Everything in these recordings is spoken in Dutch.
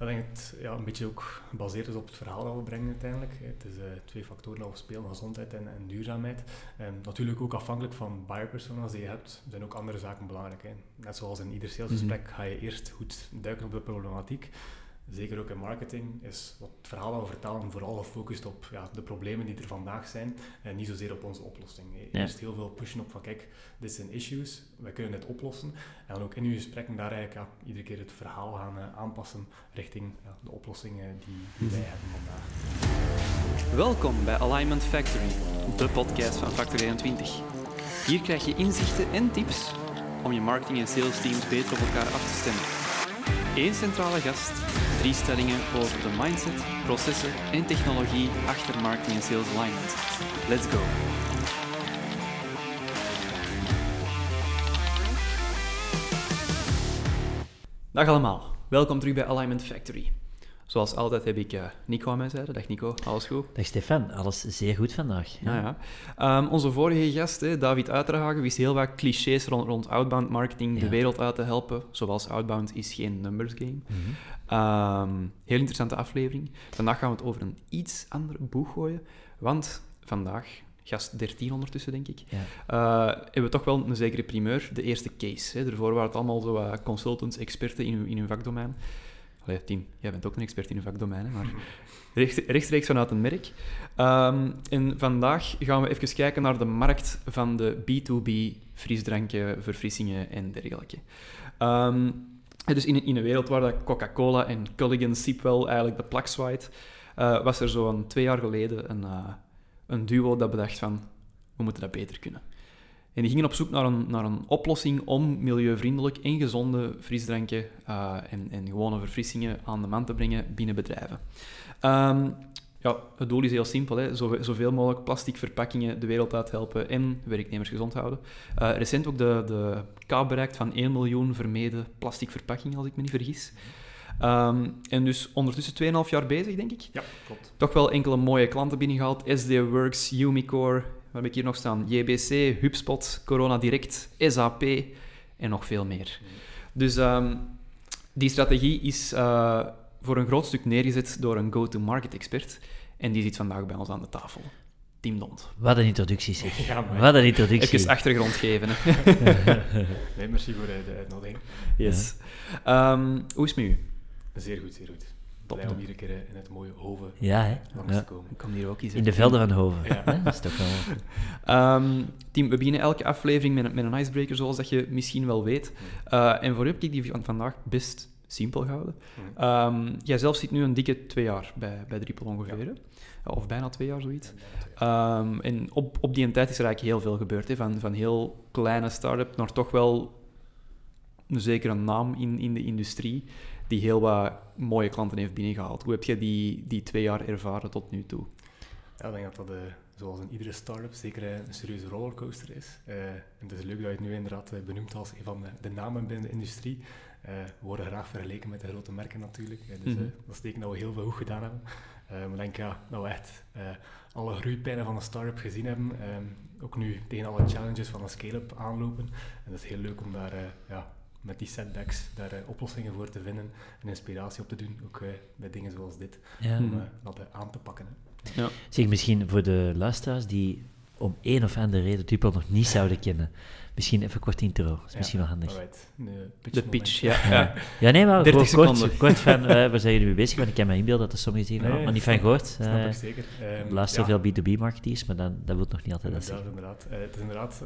Ik denk het ja, een beetje ook gebaseerd is op het verhaal dat we brengen uiteindelijk. Het is uh, twee factoren die we spelen, gezondheid en, en duurzaamheid. En natuurlijk ook afhankelijk van buyer-personas die je hebt, zijn ook andere zaken belangrijk. Hè. Net zoals in ieder salesgesprek ga je eerst goed duiken op de problematiek zeker ook in marketing, is wat het verhaal we vertalen vooral gefocust op ja, de problemen die er vandaag zijn en niet zozeer op onze oplossing. Je Eerst heel veel pushen op van kijk, dit zijn issues, wij kunnen dit oplossen. En dan ook in uw gesprekken daar eigenlijk ja, iedere keer het verhaal gaan uh, aanpassen richting ja, de oplossingen die, die wij hebben vandaag. Welkom bij Alignment Factory, de podcast van Factor 21. Hier krijg je inzichten en tips om je marketing en sales teams beter op elkaar af te stemmen. Eén centrale gast, drie stellingen over de mindset, processen en technologie achter marketing en sales alignment. Let's go! Dag allemaal, welkom terug bij Alignment Factory. Zoals altijd heb ik uh, Nico aan mijn zijde. Dag Nico, alles goed? Dag Stefan, alles zeer goed vandaag. Ja. ja, ja. Um, onze vorige gast, hè, David Uiterhagen, wist heel wat clichés rond, rond outbound marketing de wereld uit te helpen. Zoals outbound is geen numbers game. Mm -hmm. heel interessante aflevering. Vandaag gaan we het over een iets ander boeg gooien. Want vandaag, gast 13 ondertussen, denk ik, ja. uh, hebben we toch wel een zekere primeur, de eerste case. Hè. Daarvoor waren het allemaal zo consultants, experten in, in hun vakdomein. Allee, Tien, jij bent ook een expert in je vakdomein, maar rechtstreeks vanuit een merk. Um, en vandaag gaan we even kijken naar de markt van de B2B frisdranken, verfrissingen en dergelijke. Um, dus in, in een wereld waar Coca-Cola en Culligan Sipwell eigenlijk de plak zwaait, uh, was er zo'n twee jaar geleden een, uh, een duo dat bedacht van, we moeten dat beter kunnen. En die gingen op zoek naar een, naar een oplossing om milieuvriendelijk en gezonde frisdranken uh, en, en gewone verfrissingen aan de man te brengen binnen bedrijven. Um, ja, het doel is heel simpel. Hè. zoveel mogelijk plastic verpakkingen de wereld uit helpen en werknemers gezond houden. Uh, recent ook de, de bereikt van 1 miljoen vermeden plastic verpakkingen, als ik me niet vergis. Um, en dus ondertussen 2,5 jaar bezig, denk ik. Ja, klopt. Toch wel enkele mooie klanten binnengehaald. SD Works, Umicore, wat heb ik hier nog staan? JBC, HubSpot, Corona Direct, SAP en nog veel meer. Dus um, die strategie is uh, voor een groot stuk neergezet door een go-to-market expert. En die zit vandaag bij ons aan de tafel. Tim Dont. Wat een introductie, zeg. Ja, Wat een introductie. Even achtergrond geven. nee, merci voor de uitnodiging. Yes. Ja. Um, hoe is het met u? Zeer goed, zeer goed. Blij om hier een keer in het mooie Hoven ja, hè? langs te komen. Ik kom hier ook eens in. de velden van Hoven. Ja. Dat is toch wel... Um, Tim, we beginnen elke aflevering met, met een icebreaker, zoals dat je misschien wel weet. Uh, en voor u heb ik die van vandaag best simpel gehouden. Um, jij zelf zit nu een dikke twee jaar bij, bij Drippel ongeveer, ja. of bijna twee jaar, zoiets. Um, en op, op die tijd is er eigenlijk heel veel gebeurd, hè? Van, van heel kleine start-up naar toch wel een zekere naam in, in de industrie die heel wat mooie klanten heeft binnengehaald. Hoe heb je die, die twee jaar ervaren tot nu toe? Ja, ik denk dat dat, uh, zoals in iedere start-up, zeker uh, een serieuze rollercoaster is. Uh, en het is leuk dat je het nu inderdaad benoemt als een van de, namen binnen de industrie. we worden graag vergeleken met de grote merken natuurlijk. dus -hmm. dat is teken dat we heel veel goed gedaan hebben. maar ik denk ja, dat we echt alle groeipijnen van een start-up gezien hebben. ook nu tegen alle challenges van een scale-up aanlopen. En dat is heel leuk om daar ja, met die setbacks daar uh, oplossingen voor te vinden en inspiratie op te doen, ook uh, bij dingen zoals dit, ja. om uh, dat aan te pakken. Hè. Ja. Zeg, misschien voor de luisteraars die om één of andere reden Drupal nog niet zouden kennen, Misschien even kort intro, dat is misschien wel handig. de pitch, ja. ja. ja. nee, maar 30 kort, kort van, uh, waar zijn jullie mee bezig? Want ik kan me inbeelden dat er sommigen zien, nee, maar niet van gehoord. Uh, snap ik zeker. Um, luister veel B2B-marketeers, maar dan, dat wil nog niet altijd dat zeggen. Inderdaad, uh, het is inderdaad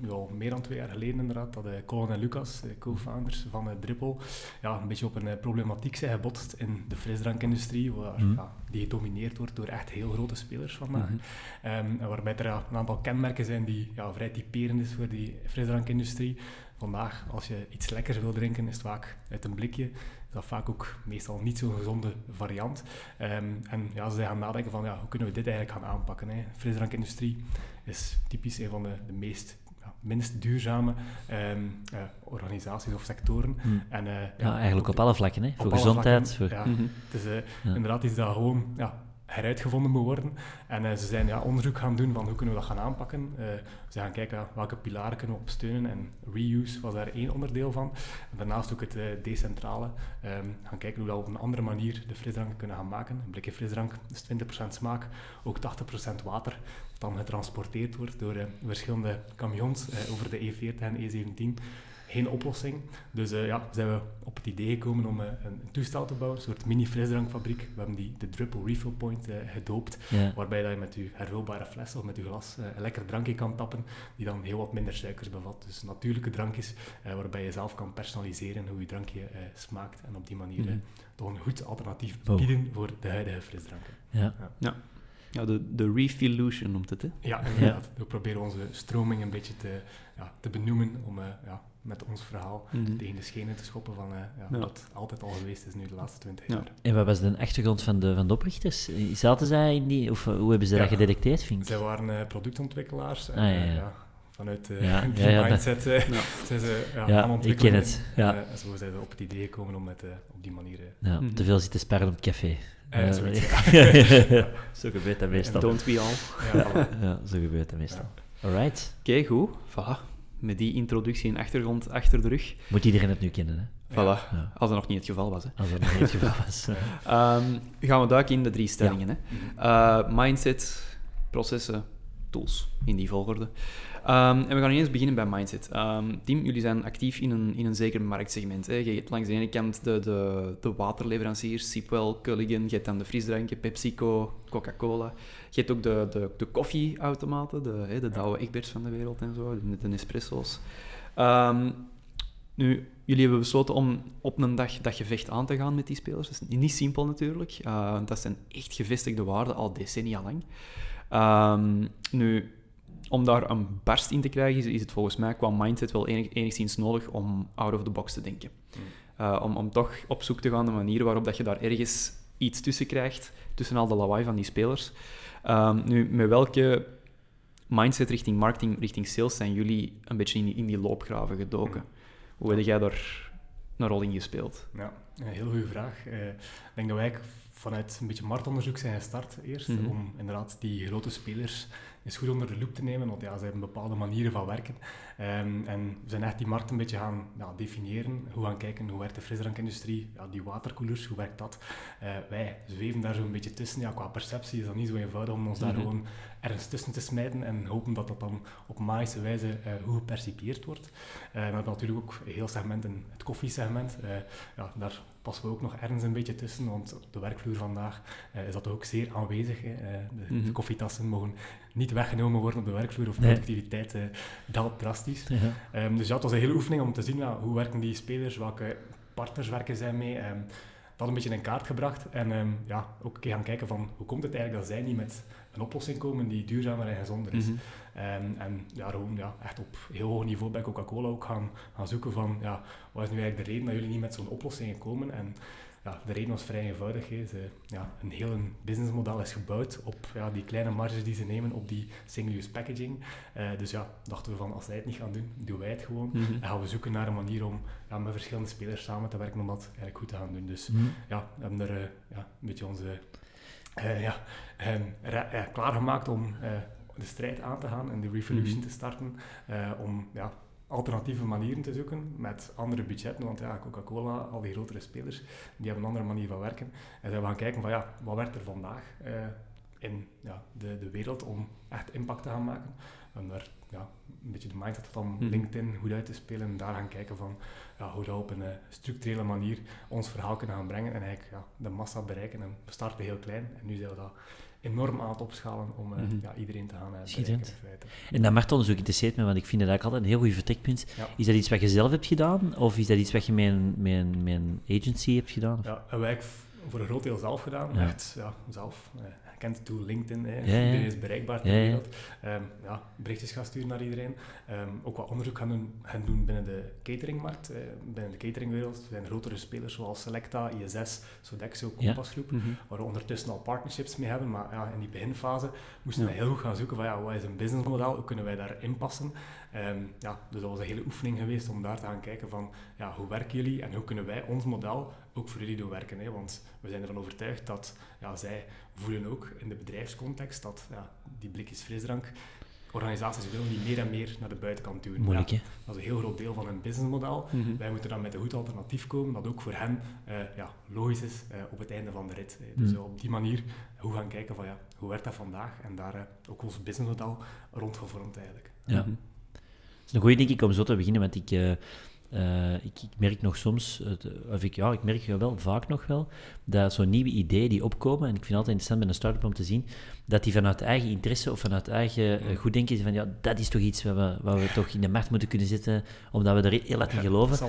nu al meer dan twee jaar geleden inderdaad, dat Colin en Lucas, co-founders van Dripple, ja, een beetje op een problematiek zijn gebotst in de frisdrankindustrie, waar, mm. ja, die gedomineerd wordt door echt heel grote spelers vandaag. Mm -hmm. um, waarbij er een aantal kenmerken zijn die ja, vrij typerend is voor die frisdrankindustrie. Vandaag, als je iets lekkers wil drinken, is het vaak uit een blikje. Is dat vaak ook meestal niet zo'n gezonde variant. Um, en ja, ze gaan nadenken van, ja, hoe kunnen we dit eigenlijk gaan aanpakken? Hè? Frisdrankindustrie is typisch een van de, de meest ja, minst duurzame um, uh, organisaties of sectoren. Hmm. En, uh, ja, ja, eigenlijk op alle vlakken, hè? voor gezondheid. Voor... Ja, mm -hmm. Het is uh, inderdaad iets dat gewoon ja, heruitgevonden moet worden. En ze zijn ja, onderzoek gaan doen van hoe kunnen we dat gaan aanpakken. ze gaan kijken welke pilaren kunnen we op steunen en reuse was daar één onderdeel van. Daarnaast ook het decentrale. Um, gaan kijken hoe we op een andere manier de frisdrank kunnen gaan maken. Een blikje frisdrank is 20% smaak, ook 80% water dan getransporteerd wordt door verschillende camions over de E40 en E17 geen oplossing. Dus uh, ja, zijn we op het idee gekomen om uh, een, een, toestel te bouwen, een soort mini-frisdrankfabriek. We hebben die de Dripple Refill Point uh, gedoopt, waarbij dat je met je hervulbare fles of met je glas een lekker drankje kan tappen, die dan heel wat minder suikers bevat. Dus natuurlijke drankjes, waarbij je zelf kan personaliseren hoe je drankje smaakt en op die manier mm -hmm. toch een goed alternatief bieden voor de huidige frisdranken. Ja. ja. ja. Ja, de, de Refilution noemt het, hè? Ja, inderdaad. We proberen onze stroming een beetje te, ja, te benoemen om ja, met ons verhaal mhm. tegen de schenen te schoppen van uh, ja, wat altijd al geweest is nu de laatste twintig jaar. En wat was de achtergrond van de, van de oprichters? Zaten zij in die, of eh, hoe hebben ze dat gedetecteerd, vind ik? Zij waren uh, productontwikkelaars. En, ah, ja, vanuit uh, die mindset zijn ze ja, aan ik ken het. Ja. en zo zijn ze op het idee gekomen om het op die manier... ja, mm te veel zitten sparren op het café. zo gebeurt dat meestal. Don't we all. Ja, zo gebeurt dat meestal. Alright. Oké, goed. Voilà met die introductie en achtergrond achter de rug. Moet iedereen het nu kennen, hè? Voilà, als dat nog niet het geval was. Hè. Als dat nog niet het geval was. um, gaan we duiken in de drie stellingen. Hè. Uh, mindset, processen, tools, in die volgorde. Um, en we gaan ineens beginnen bij mindset. Um, Tim, jullie zijn actief in een, in een zeker marktsegment. Hè. Je hebt langs de ene kant de, de, de waterleveranciers, Sipwell, Culligan, je hebt dan de frisdranken, PepsiCo, Coca-Cola. Je hebt ook de, de, de koffieautomaten, de, hè, de Douwe Egberts van de wereld en zo, met de Nespresso's. Um, nu, jullie hebben besloten om op een dag dat gevecht aan te gaan met die spelers. Dat is niet simpel natuurlijk, uh, dat zijn echt gevestigde waarden al decennia lang. Um, nu, om daar een barst in te krijgen, is, het volgens mij qua mindset wel enig, enigszins nodig om out of the box te denken. Hmm. Uh, om, om toch op zoek te gaan naar manieren waarop dat je daar ergens iets tussen krijgt, tussen al de lawaai van die spelers. Um, nu, met welke mindset richting marketing, richting sales zijn jullie een beetje in die, in die loopgraven gedoken? Hoe heb jij daar een rol in gespeeld? Ja, een heel goede vraag. Uh, ik denk dat wij vanuit een beetje marktonderzoek zijn gestart eerst, mm -hmm. om inderdaad die grote spelers is goed onder de loep te nemen, want ja, ze hebben bepaalde manieren van werken. Um, en we zijn echt die markt een beetje gaan ja, definiëren, hoe gaan kijken, hoe werkt de frisdrankindustrie, ja, die waterkoelers, hoe werkt dat? Uh, wij zweven daar zo een beetje tussen. Ja, qua perceptie is dat niet zo eenvoudig om ons daar mhm. gewoon ergens tussen te smijten en hopen dat dat dan op magische wijze uh, hoe gepercipieerd wordt. Uh, we hebben natuurlijk ook heel segmenten, het koffiesegment. ja, daar passen we ook nog ergens een beetje tussen, want op de werkvloer vandaag is dat ook zeer aanwezig. Hè. De, de, mhm. koffietassen mogen niet weggenomen worden op de werkvloer of productiviteit nee. daalt drastisch. Ehm, dus ja, het was een hele oefening om te zien ja, hoe werken die spelers, welke partners werken zij mee. Um, dat een beetje in kaart gebracht en um, ja, ook gaan kijken van hoe komt het eigenlijk dat zij niet met een oplossing komen die duurzamer en gezonder is. Mhm. En ja, gewoon ja, echt op heel hoog niveau bij Coca-Cola ook gaan, gaan zoeken van ja, wat is nu eigenlijk de reden dat jullie niet met zo'n oplossing komen. En ja, de reden was vrij eenvoudig. Hè. Ze, ja, een heel businessmodel is gebouwd op ja, die kleine marges die ze nemen op die single-use packaging. Uh, dus ja, dachten we van als zij het niet gaan doen, doen wij het gewoon. Mhm. En gaan we zoeken naar een manier om ja, met verschillende spelers samen te werken om dat eigenlijk goed te gaan doen. Dus mm ja, we hebben er uh, ja, een beetje onze uh, ja, klaargemaakt om de strijd aan te gaan en de revolution mhm. te starten. om ja, alternatieve manieren te zoeken met andere budgetten. Want ja, Coca-Cola, al die grotere spelers, die hebben een andere manier van werken. En zijn we gaan kijken van ja, wat werkt er vandaag uh, in ja, de, de wereld om echt impact te gaan maken. En daar ja, een beetje de mindset van mm. LinkedIn goed uit te spelen en daar gaan kijken van ja, hoe we op een uh, structurele manier ons verhaal kunnen gaan brengen en eigenlijk ja, de massa bereiken. En we starten heel klein en nu zijn we dat enorm aan het opschalen om uh, mm-hmm. ja, iedereen te gaan uh. En dat marktonderzoek interesseert me, want ik vind dat eigenlijk altijd een heel goed vertrekpunt. Is dat iets wat je zelf hebt gedaan, of is dat iets wat je met een, met een, met een agency hebt gedaan? Of? Ja, wij voor een groot deel zelf gedaan. Echt, ja, zelf. Uh, kent het tool LinkedIn, hè. iedereen is bereikbaar ter wereld. Um, ja, berichtjes gaan sturen naar iedereen. Um, ook wat onderzoek gaan doen, gaan doen binnen de cateringmarkt, uh, binnen de cateringwereld. Er zijn grotere spelers zoals Selecta, ISS, Sodexo, Compasgroep, ja. mm waar we ondertussen al partnerships mee hebben. Maar ja, in die beginfase moesten we heel goed gaan zoeken van ja, wat is een businessmodel, hoe kunnen wij daarin passen. Um, ja, dus dat was een hele oefening geweest om daar te gaan kijken van ja, hoe werken jullie en hoe kunnen wij ons model ook voor jullie doen werken. Hè, want we zijn ervan overtuigd dat ja, zij voelen ook in de bedrijfscontext dat ja, die blikjes frisdrank organisaties willen die meer en meer naar de buitenkant doen. Moeilijk, hè? Dat is een heel groot deel van hun businessmodel. Mm Wij moeten dan met een goed alternatief komen dat ook voor hen uh, ja, logisch is uh, op het einde van de rit. Dus mm. op die manier hoe gaan kijken van ja, hoe werkt dat vandaag en daar uh, ook ons businessmodel rondgevormd eigenlijk. Ja. Mm -hmm. Het is een goede denk ik om zo te beginnen, want ik uh, ik, ik, merk nog soms, of ik, ja, ik merk wel vaak nog wel, dat zo'n nieuwe ideeën die opkomen, en ik vind het altijd interessant bij een start-up om te zien, dat die vanuit eigen interesse of vanuit eigen uh, goed denken, van ja, dat is toch iets wat we, wat we toch in de markt moeten kunnen zetten, omdat we er heel erg in geloven.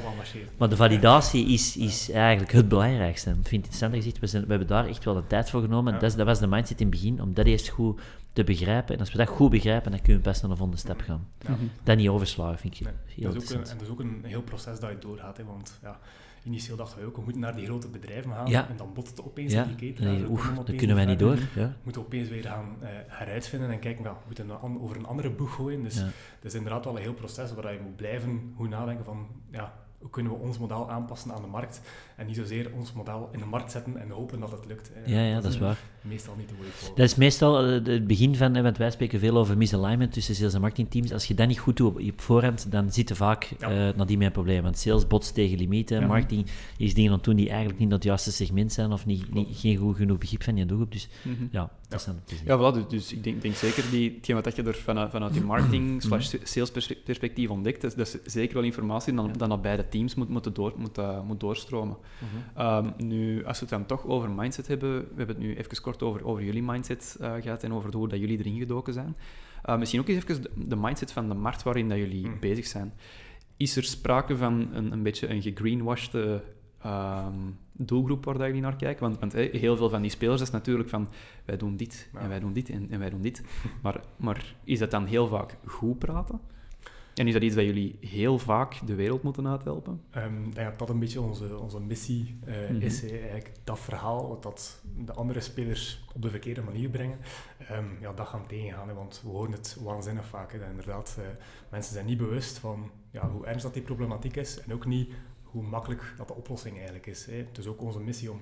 maar de validatie is, is eigenlijk het belangrijkste. Ik vind het interessant gezegd, we, zijn, we hebben daar echt wel de tijd voor genomen. Ja. Dat, dat was de mindset in het begin, om dat eerst goed te begrijpen. En als we dat goed begrijpen, dan kunnen we best naar de volgende stap gaan. Ja. Dat niet overslaan, vind ik. Nee, dat is ook een, en dat is ook een heel proces dat je doorgaat. Hè, want ja, initieel dachten we ook, we moeten naar die grote bedrijven gaan. Ja. En dan botst het opeens ja. in die keten. Nee, oef, dat kunnen wij niet door. Ja. We moeten opeens weer gaan uh, heruitvinden en kijken, we moeten een, over een andere boeg gooien. Dus dat is inderdaad wel een heel proces waar je moet blijven goed nadenken van, ja, hoe kunnen we ons model aanpassen aan de markt en niet zozeer ons model in de markt zetten en hopen dat het lukt. Ja, ja, dat, is waar. Meestal niet de way forward. Dat is meestal eh, het begin van, want wij spreken veel over misalignment tussen sales en marketingteams. Als je dat niet goed doet op voorhand, dan zit je vaak ja. uh, nadien met een probleem. Want sales botst tegen limieten, ja. marketing is dingen aan het doen die eigenlijk niet het juiste segment zijn of niet, niet geen goed genoeg begrip van je doelgroep. Dus mm -hmm. ja, dat ja. zijn Ja, voilà, dus, dus ik denk, denk zeker die, hetgeen wat je er vanuit, vanuit die marketing slash sales perspectief ontdekt, dat, dat is zeker wel informatie dan, dan dat beide teams moet, moeten door, moet, uh, moet doorstromen. -hmm. um, nu, als we het dan toch over mindset hebben, we hebben het nu even kort over, over jullie mindset uh, gehad en over hoe dat jullie erin gedoken zijn. Uh, misschien ook eens even de, de, mindset van de markt waarin dat jullie mm. bezig zijn. Is er sprake van een, een beetje een gegreenwashed um, doelgroep waar dat jullie naar kijken? Want, want hey, heel veel van die spelers is natuurlijk van wij doen dit ja. en wij doen dit en, en wij doen dit. maar, maar is dat dan heel vaak goed praten? En is dat iets dat jullie heel vaak de wereld moeten uithelpen? Um, ik denk dat dat een beetje onze, onze missie uh, mm -hmm. is. Eigenlijk dat verhaal, wat dat de andere spelers op de verkeerde manier brengen, um, ja, dat gaan we tegengaan. Want we horen het waanzinnig vaak. Dat inderdaad, uh, mensen zijn niet bewust van ja, hoe ernstig dat die problematiek is. En ook niet hoe makkelijk dat de oplossing eigenlijk is. Hè. Het is ook onze missie om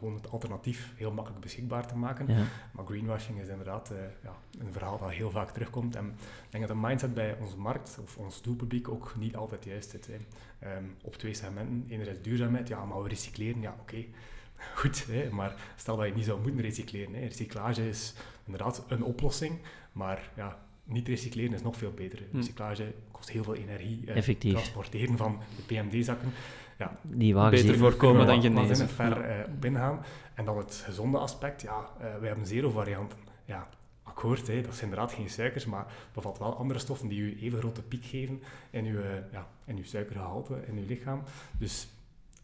gewoon het alternatief heel makkelijk beschikbaar te maken. Ja. Maar greenwashing is inderdaad uh, ja, een verhaal dat heel vaak terugkomt. En ik denk dat de mindset bij onze markt of ons doelpubliek ook niet altijd juist zit. Hè. Um, op twee segmenten. Enerzijds duurzaamheid, ja, maar we recycleren, ja, oké. Okay. Goed, hè, maar stel dat je niet zou moeten recycleren. Hè. Recyclage is inderdaad een oplossing, maar ja, niet recycleren is nog veel beter. Hm. Recyclage kost heel veel energie. Eh, Effectief. Transporteren van de PMD-zakken ja, die beter voorkomen dan genezen. ver uh, op ingaan. En dan het gezonde aspect, ja, uh, wij hebben zero varianten. Ja, akkoord, hè, dat zijn inderdaad geen suikers, maar bevat wel andere stoffen die u even grote piek geven in uw, uh, ja, in uw suikergehalte in uw lichaam. Dus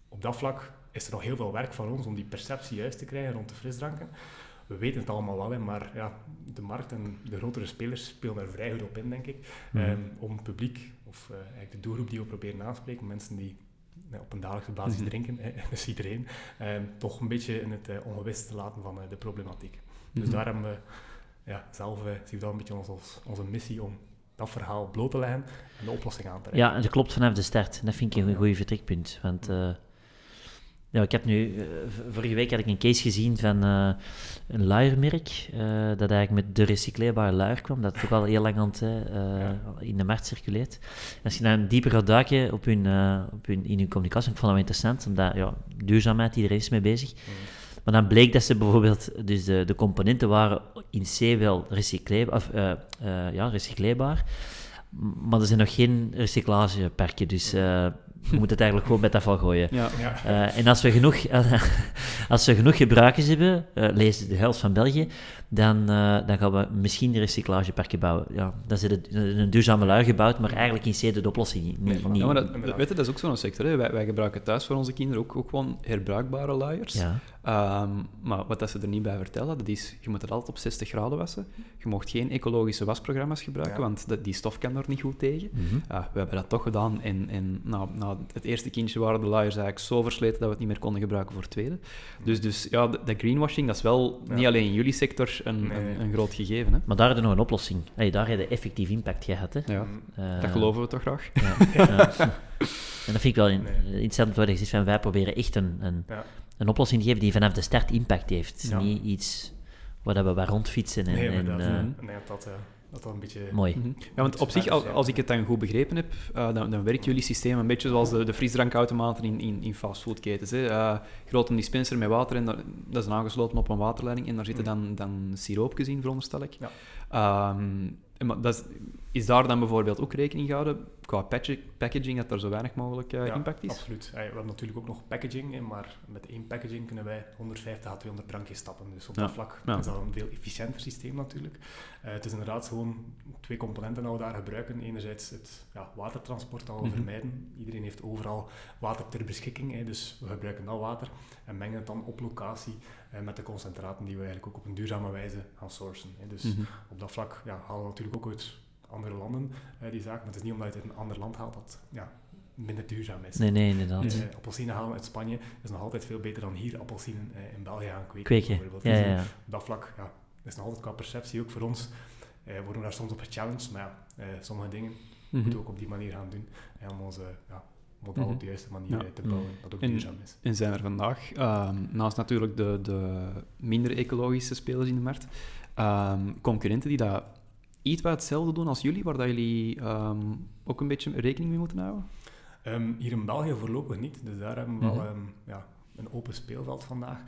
op dat vlak is er nog heel veel werk van ons om die perceptie juist te krijgen rond de frisdranken. We weten het allemaal wel, hè, maar ja, de markt en de grotere spelers spelen er vrij goed op in, denk ik. Mm. Um, om het publiek, of eigenlijk de doelgroep die we proberen aanspreken, mensen die op een dagelijkse basis mm -hmm. drinken, dus iedereen, eh, toch een beetje in het uh, ongewis te laten van de problematiek. Mm -hmm. Dus mhm. daar hebben we ja, zelf uh, zie ik dat een beetje als, als, onze missie om dat verhaal bloot te leggen en de oplossing aan te reiken. Ja, en dat klopt vanaf de start. Dat vind ik een goed vertrekpunt. Want ja, ik heb nu, uh, vorige week had ik een case gezien van uh, een luiermerk, uh, dat eigenlijk met de recycleerbare luier kwam, dat ook al heel lang aan het, ja. in de markt circuleert. En als je dan dieper gaat duiken op hun, op hun, in hun communicatie, ik vond dat wel interessant, omdat ja, duurzaamheid, iedereen is mee bezig. Mm. Maar dan bleek dat ze bijvoorbeeld, dus de, de componenten waren in C wel recycleerbaar, of, ja, recycleerbaar, maar er zijn nog geen recyclageperken, dus... Mm je moet het eigenlijk gewoon met afval gooien. Ja. Uh, en als we genoeg, als we genoeg gebruikers hebben, uh, lees de helft van België, dan, uh, dan gaan we misschien een recyclageparken bouwen. Ja, dan zit het een duurzame lui gebouwd, maar eigenlijk in C de oplossing niet. Nee, niet, ja, maar dat, weet je, dat is ook zo'n sector. Hè. Wij, wij, gebruiken thuis voor onze kinderen ook, ook gewoon herbruikbare luiers. Ja. Ehm, maar wat dat ze er niet bij vertellen, dat is, je moet het altijd op 60 graden wassen. Je mocht geen ecologische wasprogramma's gebruiken, Ja. want dat- die stof kan er niet goed tegen. Mhm. Ja, we hebben dat toch gedaan en, en na, na het eerste kindje waren de luiers eigenlijk zo versleten dat we het niet meer konden gebruiken voor het tweede. Dus, dus ja, de, de greenwashing, dat is wel Ja. niet alleen in jullie sector een, Nee. een, een groot gegeven. Hè? Maar daar hadden we nog een oplossing. Hey, daar heb je effectief impact gehad. Hè. Ja, Eh, dat geloven we toch graag. Ja, ja. En dat vind ik wel in- Nee. interessant wat je zegt, van wij proberen echt een, een, Ja. Een oplossing geven die vanaf de start impact heeft. Ja. Niet iets waar dat we waar rondfietsen en... Nee, en, inderdaad. eh, Ik denk dat dat, eh, dat dat een beetje... mooi. Mhm. Ja, want op zich, als, als ik het dan goed begrepen heb, eh, dan, dan werkt jullie systeem een beetje zoals de, de frisdrankautomaten in, in, in fastfoodketens. Hè. Eh, grote dispenser met water en daar- dat is aangesloten op een waterleiding en daar zitten dan, dan siroopjes in, veronderstel ik. Ja. Ehm, en maar dat is, is daar dan bijvoorbeeld ook rekening gehouden qua packaging, dat er zo weinig mogelijk eh, Ja, impact is? Absoluut. We hebben natuurlijk ook nog packaging, maar met één packaging kunnen wij 150 à 200 drankjes stappen. Dus op Ja, dat vlak ja. is dat een veel efficiënter systeem natuurlijk. Eh, het is inderdaad gewoon twee componenten dat we daar gebruiken. Enerzijds het ja, watertransport dat we Mhm. vermijden. Iedereen heeft overal water ter beschikking, hè, dus we gebruiken dat water en mengen het dan op locatie eh, met de concentraten die we eigenlijk ook op een duurzame wijze gaan sourcen. Hè. Dus Mhm. op dat vlak ja, halen we natuurlijk ook uit andere landen eh, die zaak. Maar het is niet omdat je het uit een ander land haalt dat ja, minder duurzaam is. Nee, nee, inderdaad. Mhm. Eh, appelsine halen uit Spanje is nog altijd veel beter dan hier appelsinen eh, in België gaan kweken. Kweken. bijvoorbeeld. Ja, Dus, ja, ja. Op dat vlak ja, is nog altijd qua perceptie ook voor ons. eh worden we daar soms op gechallenged, maar ja, eh, sommige dingen Mhm. moeten we ook op die manier gaan doen. En om onze ja, model Mhm. op de juiste manier Ja. te bouwen, dat ook En- duurzaam is. En zijn er vandaag, ehm, naast natuurlijk de, de minder ecologische spelers in de markt, ehm, concurrenten die dat iets wat hetzelfde doen als jullie, waar dat jullie ehm, ook een beetje rekening mee moeten houden? Ehm, hier in België voorlopig niet, dus daar hebben we wel Mhm. ehm, ja, een open speelveld vandaag.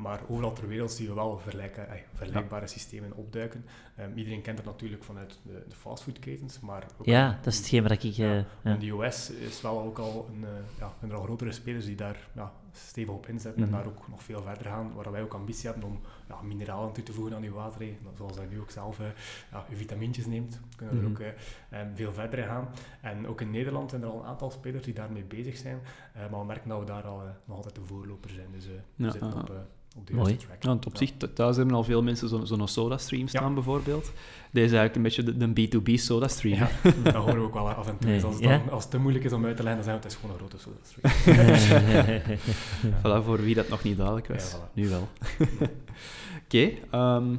Maar overal ter wereld zien we wel vergelijken, eh, vergelijkbare systemen opduiken. Ehm, iedereen kent het natuurlijk vanuit de, de fastfoodketens, maar ook Ja, dat is hetgeen wat ik... eh, ja. In de US is wel ook al een, eh, ja, zijn er al grotere spelers die daar ja, stevig op inzetten Mhm. en daar ook nog veel verder gaan, waar wij ook ambitie hebben om ja, mineralen toe te voegen aan je water. hè. Zoals dat nu ook zelf eh, ja, je vitamintjes neemt, kunnen we er Mhm. ook eh, eh, veel verder in gaan. En ook in Nederland zijn er al een aantal spelers die daarmee bezig zijn, eh, maar we merken dat we daar al nog altijd de voorloper zijn. Dus we zitten op, eh, op de Mooi. juiste track. Ja, want op Ja. zich, th- thuis hebben al veel mensen zo'n zo'n soda-stream staan, Ja. bijvoorbeeld. Deze is eigenlijk een beetje de, de B2B soda-stream. Ja, dat horen we ook wel af en toe. Nee, Dus als, het ja? dan, als het te moeilijk is om uit te leggen, dan zijn we het is gewoon een grote soda Voilà, voor wie dat nog niet duidelijk was. Ja, voilà. Nu wel. Oké. ehm,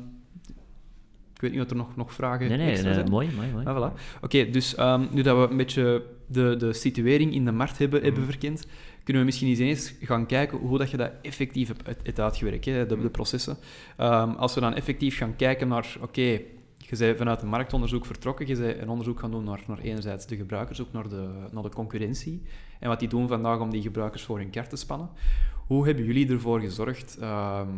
ik weet niet of er nog, nog vragen nee, nee, extra nee, zijn. mooi, mooi, mooi. Ah, voilà. Oké, dus ehm, nu dat we een beetje de, de situering in de markt hebben, hebben Mhm. verkend, kunnen we misschien eens eens gaan kijken hoe dat je dat effectief hebt, uit- hebt uitgewerkt, hè, de, de Mhm. processen. Ehm, als we dan effectief gaan kijken naar, oké, je bent vanuit een marktonderzoek vertrokken, je bent een onderzoek gaan doen naar, naar enerzijds de gebruikers, ook naar de, naar de concurrentie, en wat die doen vandaag om die gebruikers voor hun kar te spannen. Hoe hebben jullie ervoor gezorgd ehm,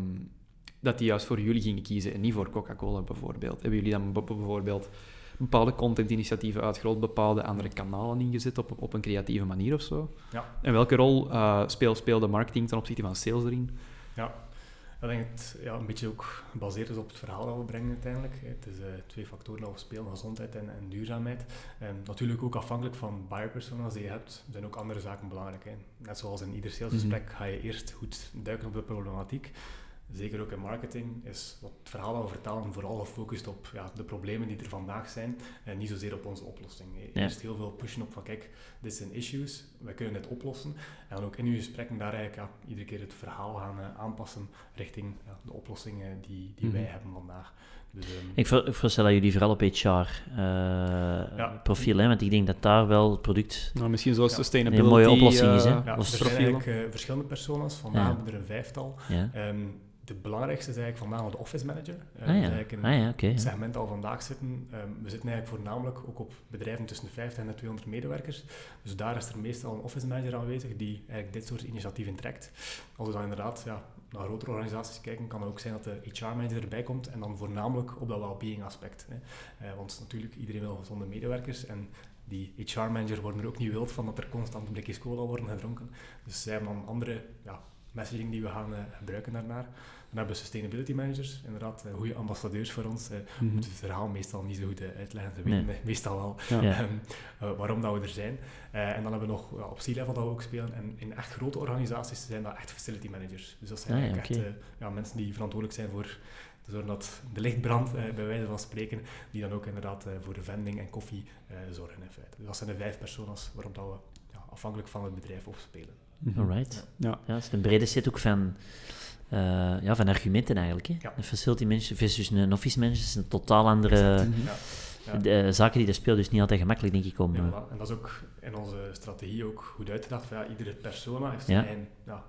dat die juist voor jullie gingen kiezen en niet voor Coca-Cola bijvoorbeeld? Hebben jullie dan bijvoorbeeld bepaalde contentinitiatieven uitgerold, bepaalde andere kanalen ingezet op, op een creatieve manier of zo? Ja. En welke rol uh, speelt, speelde marketing ten opzichte van sales erin? Ja, ik denk het ja, een beetje ook gebaseerd is op het verhaal dat we brengen uiteindelijk. Het is eh, twee factoren dat we spelen, gezondheid en, en duurzaamheid. En natuurlijk ook afhankelijk van buyer personas die je hebt, zijn ook andere zaken belangrijk. Hè. Net zoals in ieder salesgesprek ga je eerst goed duiken op de problematiek. Zeker ook in marketing is wat het verhaal dat we vertalen vooral gefocust op ja, de problemen die er vandaag zijn en niet zozeer op onze oplossing. Ja. Eerst heel veel pushen op van kijk, dit zijn issues, wij kunnen dit oplossen. En dan ook in uw gesprekken daar eigenlijk ja, iedere keer het verhaal gaan uh, aanpassen richting ja, de oplossingen die, die Mhm. wij hebben vandaag. Dus, um, Ik, voor, ik voorstel dat jullie vooral op HR uh, Ja. profiel, hè, want ik denk dat daar wel het product Nou, misschien zoals Ja. sustainability. Een mooie oplossing is, hè? eh, ja, of er zijn eigenlijk uh, verschillende personas. Vandaag Ja. hebben we er een vijftal. ja. De belangrijkste is eigenlijk vandaag nog de office manager. Uh, Ah ja, eigenlijk een ah, ja oké. ja. segment al vandaag zitten. Ehm, we zitten eigenlijk voornamelijk ook op bedrijven tussen de 50 en de 200 medewerkers. Dus daar is er meestal een office manager aanwezig die eigenlijk dit soort initiatieven trekt. Als we dan inderdaad ja, naar grotere organisaties kijken, kan het ook zijn dat de HR-manager erbij komt en dan voornamelijk op dat well-being aspect. Hè. Eh, want natuurlijk, iedereen wil gezonde medewerkers en die HR-manager worden er ook niet wild van dat er constant blikjes cola worden gedronken. Dus zij hebben dan andere ja, messaging die we gaan gebruiken daarnaar. Dan hebben we sustainability managers, inderdaad, goede ambassadeurs voor ons. We Mhm. moeten het verhaal meestal niet zo goed uitleggen, ze weten Nee. meestal wel Ja. ehm, waarom dat we er zijn. Eh, en dan hebben we nog ja, op C-level dat we ook spelen. En in echt grote organisaties zijn dat echt facility managers. Dus dat zijn Ah, eigenlijk echt eh, ja, mensen die verantwoordelijk zijn voor te zorgen dat de licht brandt, eh, bij wijze van spreken, die dan ook inderdaad eh, voor de vending en koffie eh, zorgen in feite. Dus dat zijn de vijf personas waarop dat we ja, afhankelijk van het bedrijf op spelen. Mhm. Alright. Ja. Ja, dat is een brede set ook van, eh, ja, van argumenten eigenlijk. Hè? Ja. Een facility manager versus een office manager is een totaal andere Mhm. Ja. Ja. de, eh, zaken die er spelen. Dus niet altijd gemakkelijk, denk ik, om... Ja, eh, voilà. En dat is ook in onze strategie ook goed uitgedacht. Van, ja, iedere persona heeft Ja. zijn ja,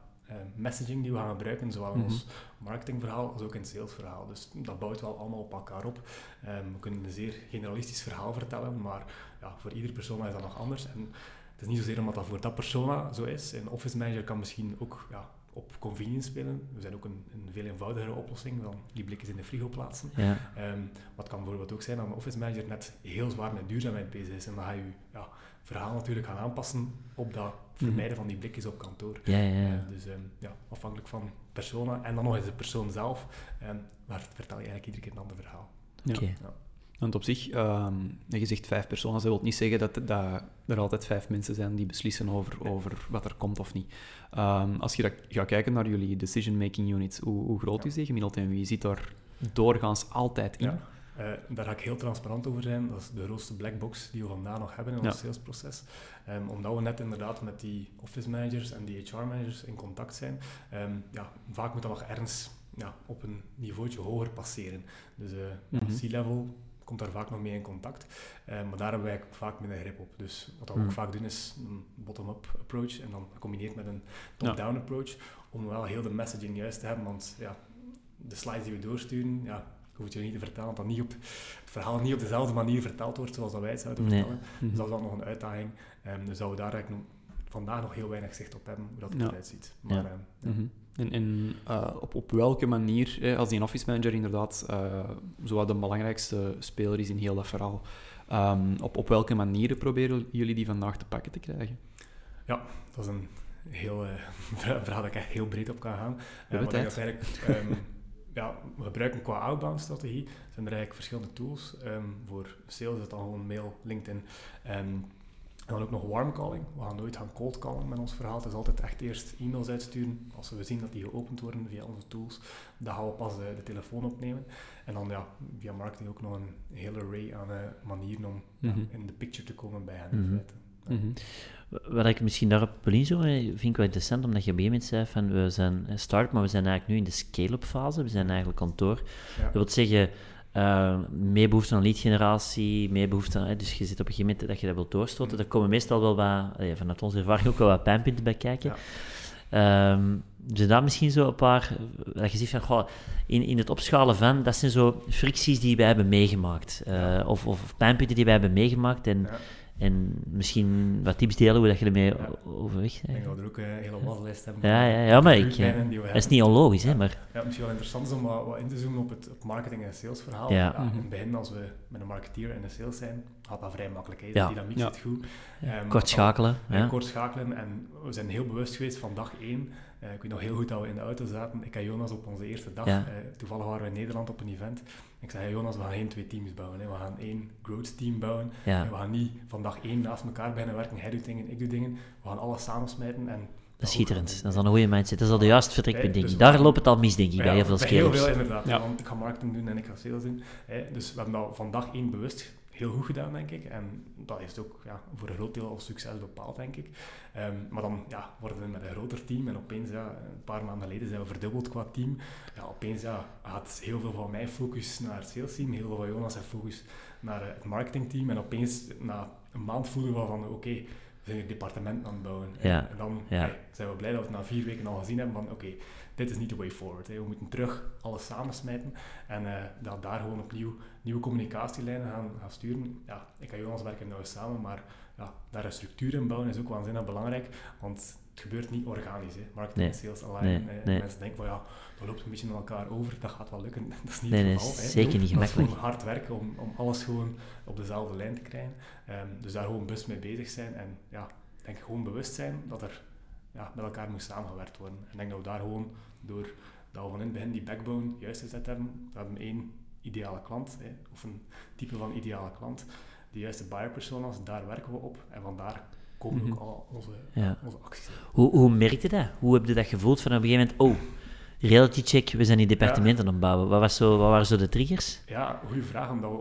messaging die we gaan gebruiken, zowel in Mhm. ons marketingverhaal als ook in het salesverhaal. Dus dat bouwt wel allemaal op elkaar op. Ehm, we kunnen een zeer generalistisch verhaal vertellen, maar ja, voor iedere persona is dat nog anders. En het is niet zozeer omdat dat voor dat persona zo is. Een office manager kan misschien ook ja, op convenience spelen. We zijn ook een, een veel eenvoudigere oplossing dan die blikjes in de frigo plaatsen. ja. Ehm, maar het kan bijvoorbeeld ook zijn dat een office manager net heel zwaar met duurzaamheid bezig is. En dan ga je ja, verhaal natuurlijk gaan aanpassen op dat vermijden van die blikjes op kantoor. Ja, ja, ja. Eh, dus ehm, ja, afhankelijk van persona en dan nog eens de persoon zelf, ehm, maar vertel je eigenlijk iedere keer een ander verhaal. Ja. Want op zich, ehm, je zegt vijf personen, dat wil niet zeggen dat, dat er altijd vijf mensen zijn die beslissen over, over wat er komt of niet. Ehm, als je dat gaat kijken naar jullie decision-making units, hoe, hoe groot Ja. is die gemiddeld en wie zit daar doorgaans altijd in? Ja. Eh, daar ga ik heel transparant over zijn. Dat is de grootste black box die we vandaag nog hebben in ons Ja. salesproces. Ehm, omdat we net inderdaad met die office managers en die HR managers in contact zijn. Ja, vaak moet dat nog ergens ja, op een niveautje hoger passeren. Dus eh Mhm. C-level komt daar vaak nog mee in contact. Ehm, maar daar hebben wij vaak minder grip op. Dus wat we ook Mhm. vaak doen is een bottom-up approach en dan gecombineerd met een top-down approach. Om wel heel de messaging juist te hebben. Want ja, de slides die we doorsturen, ja, ik hoef je niet te vertellen dat niet op, het verhaal niet op dezelfde manier verteld wordt zoals dat wij het zouden Nee. vertellen. Mhm. Dus dat is wel nog een uitdaging. Ehm, dus dat we daar eigenlijk vandaag nog heel weinig zicht op hebben, hoe dat Ja. eruit ziet. Maar, Ja. ehm, ja. Mhm. En, en eh, op, op welke manier, eh, als die office manager inderdaad uh, zo de belangrijkste speler is in heel dat verhaal, ehm, op, op welke manieren proberen jullie die vandaag te pakken te krijgen? Dat is een heel eh, verhaal dat ik echt heel breed op kan gaan. Eh, maar dat eigenlijk, ehm, ja, we gebruiken qua outbound strategie, zijn er eigenlijk verschillende tools. Ehm, voor sales is het dan gewoon mail, LinkedIn. ehm, en dan ook nog warm calling. We gaan nooit gaan cold callen met ons verhaal. Het is altijd echt eerst e-mails uitsturen. Als we zien dat die geopend worden via onze tools, dan gaan we pas de, de telefoon opnemen. En dan ja, via marketing ook nog een hele array aan eh, manieren om ja, Mhm. in de picture te komen bij hen. Ja. Mhm. Eh, Wat ik misschien daarop wil inzoomen, eh, vind ik wel interessant, omdat je moment zei van we zijn start, maar we zijn eigenlijk nu in de scale-up fase. We zijn eigenlijk kantoor. Ja. Dat wil zeggen, eh, meer behoefte aan lead-generatie, meer behoefte aan... Dus je zit op een gegeven moment dat je dat wilt doorstoten. Daar komen meestal wel wat, vanuit onze ervaring ook wel wat pijnpunten bij kijken. Ja. Zijn daar misschien zo een paar, dat je zegt van, goh, in, in het opschalen van, dat zijn zo fricties die wij hebben meegemaakt. Eh, of, of pijnpunten die wij hebben meegemaakt en, Ja. En misschien wat tips delen hoe dat je ermee Ja. overweg Ik bent. denk dat we er ook een hele waslijst hebben. Ja, ja, ja, maar ik, we Dat is niet onlogisch, hè, Ja. maar... Ja, misschien wel interessant is om wat, wat in te zoomen op het op marketing- en salesverhaal. Ja. In Mhm. het begin, als we met een marketeer in de sales zijn, gaat dat vrij makkelijk. Hè. De Ja. dynamiek Ja. zit goed. Ehm, Kort schakelen, Ja, ja. kort schakelen. En we zijn heel bewust geweest van dag één. Eh, ik weet nog heel goed dat we in de auto zaten. Ik en Jonas op onze eerste dag. Ja. eh, toevallig waren we in Nederland op een event. Ik zei, hey, Jonas, we gaan geen twee teams bouwen. Hè. We gaan één growth team bouwen. ja. En we gaan niet van dag één naast elkaar beginnen werken. Hij doet dingen, ik doe dingen. We gaan alles samensmijten. En Dat is schitterend. Dat is dan een goede mindset. Dat is al de juiste vertrekpunt, denk dus ik. Daar loopt het al mis, denk ik, bij heel veel bij heel veel inderdaad. Ja. Want ik ga marketing doen en ik ga sales doen. Dus we hebben dat van dag één bewust heel goed gedaan, denk ik. En dat heeft ook ja, voor een groot deel al succes bepaald, denk ik. Ehm, maar dan ja, worden we met een groter team en opeens, ja, een paar maanden geleden zijn we verdubbeld qua team. Ja, opeens ja, gaat heel veel van mijn focus naar het sales team, heel veel van Jonas zijn focus naar eh, het marketingteam. En opeens, na een maand voelen we van, oké, zijn een departement aan het bouwen. Ja, En dan ja. zijn we blij dat we het na vier weken al gezien hebben van, oké, dit is niet de way forward. Hè. We moeten terug alles samensmijten en eh, dat daar gewoon opnieuw nieuwe communicatielijnen gaan, gaan sturen. Ja, ik en Jonas werken nou samen, maar ja, daar een structuur in bouwen is ook waanzinnig belangrijk, want het gebeurt niet organisch. Hè. Marketing Nee. sales align. Nee, eh, nee. Mensen denken van ja, dat loopt een beetje met elkaar over, dat gaat wel lukken. Dat is niet het geval. hè. zeker niet Dat is gemakkelijk. gewoon hard werken om, om alles gewoon op dezelfde lijn te krijgen. Ehm, dus daar gewoon bewust mee bezig zijn en ja, denk gewoon bewust zijn dat er ja, met elkaar moest samengewerkt worden. En ik denk dat we daar gewoon door dat we van in het begin die backbone juist gezet hebben. We hebben één ideale klant, hè, of een type van ideale klant. De juiste buyer personas, daar werken we op. En vandaar komen ook Mhm. al onze, Ja. onze acties. Hoe, hoe merkte dat? Hoe heb je dat gevoeld van op een gegeven moment, oh, reality check, we zijn die departementen aan het bouwen. Wat, was zo, wat waren zo de triggers? Ja, goede vraag, omdat we,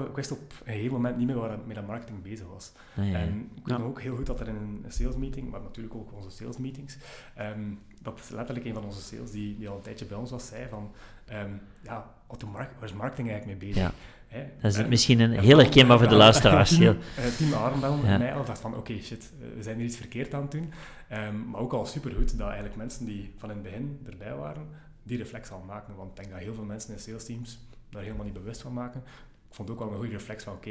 ik, ik wist op een gegeven moment niet meer waar met de marketing bezig was. Ah, ja, ja. En ik weet Ja. nog ook heel goed dat er in een sales meeting, maar natuurlijk ook onze sales meetings, ehm, dat letterlijk een van onze sales, die, die al een tijdje bij ons was, zei van, ehm, ja, wat de mark- waar is marketing eigenlijk mee bezig? Hè? Dat is En- misschien een en heel herkenbaar voor de luisteraars. Team, eh, team Armbel en mij al dacht van, oké, shit, eh, we zijn hier iets verkeerd aan het doen. Ehm, maar ook al supergoed dat eigenlijk mensen die van in het begin erbij waren, die reflex al maken. Want ik denk dat heel veel mensen in sales teams daar helemaal niet bewust van maken. Ik vond ook wel een goede reflex van, oké,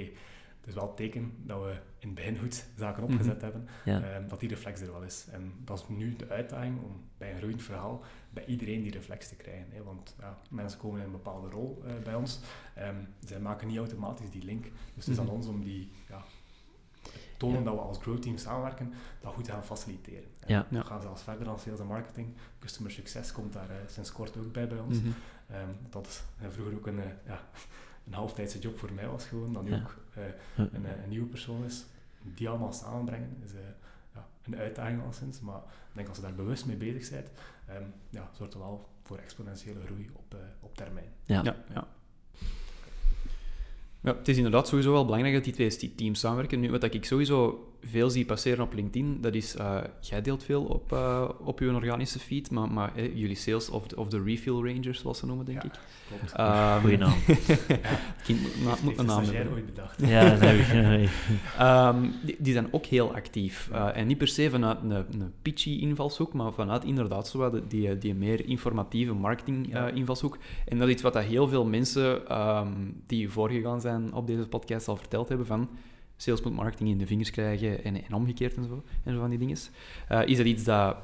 het is wel het teken dat we in het begin goed zaken opgezet Mhm. hebben, Ja. ehm, dat die reflex er wel is. En dat is nu de uitdaging om bij een groeiend verhaal bij iedereen die reflex te krijgen. Hè? Want ja, mensen komen in een bepaalde rol eh, bij ons. Ehm, zij maken niet automatisch die link. Dus het is aan Mhm. ons om die ja, tonen dat we als growth team samenwerken, dat goed te gaan faciliteren. En Ja. We Ja. gaan zelfs verder dan sales en marketing. Customer success komt daar eh, sinds kort ook bij bij ons. Mhm. Ehm, dat is eh, vroeger ook een, ja, een halftijdse job voor mij was gewoon, dat nu Ja. ook eh, een, eh, een nieuwe persoon is. Die allemaal samenbrengen is eh, ja, een uitdaging al sinds, maar ik denk als je daar bewust mee bezig bent, ehm, ja, zorgt het wel voor exponentiële groei op, op termijn. Ja. Ja, ja. Ja, het is inderdaad sowieso wel belangrijk dat die twee teams samenwerken. Nu, wat ik sowieso veel zie passeren op LinkedIn, dat is, eh, jij deelt veel op, eh, op je organische feed, maar, maar eh, jullie sales of de, of de refill rangers, zoals ze noemen, denk Ja, ik. Klopt. Ehm, Goeie naam. kind, moet een de naam hebben. ooit bedacht. Ja, dat heb ik. Ehm, die, die zijn ook heel actief. Eh, en niet per se vanuit een, een pitchy invalshoek, maar vanuit inderdaad zo wat die, die meer informatieve marketing eh, invalshoek. En dat is iets wat dat heel veel mensen ehm, die voorgegaan zijn op deze podcast al verteld hebben van sales moet marketing in de vingers krijgen en, en omgekeerd en zo, en zo van die dingen. Eh, is dat iets dat,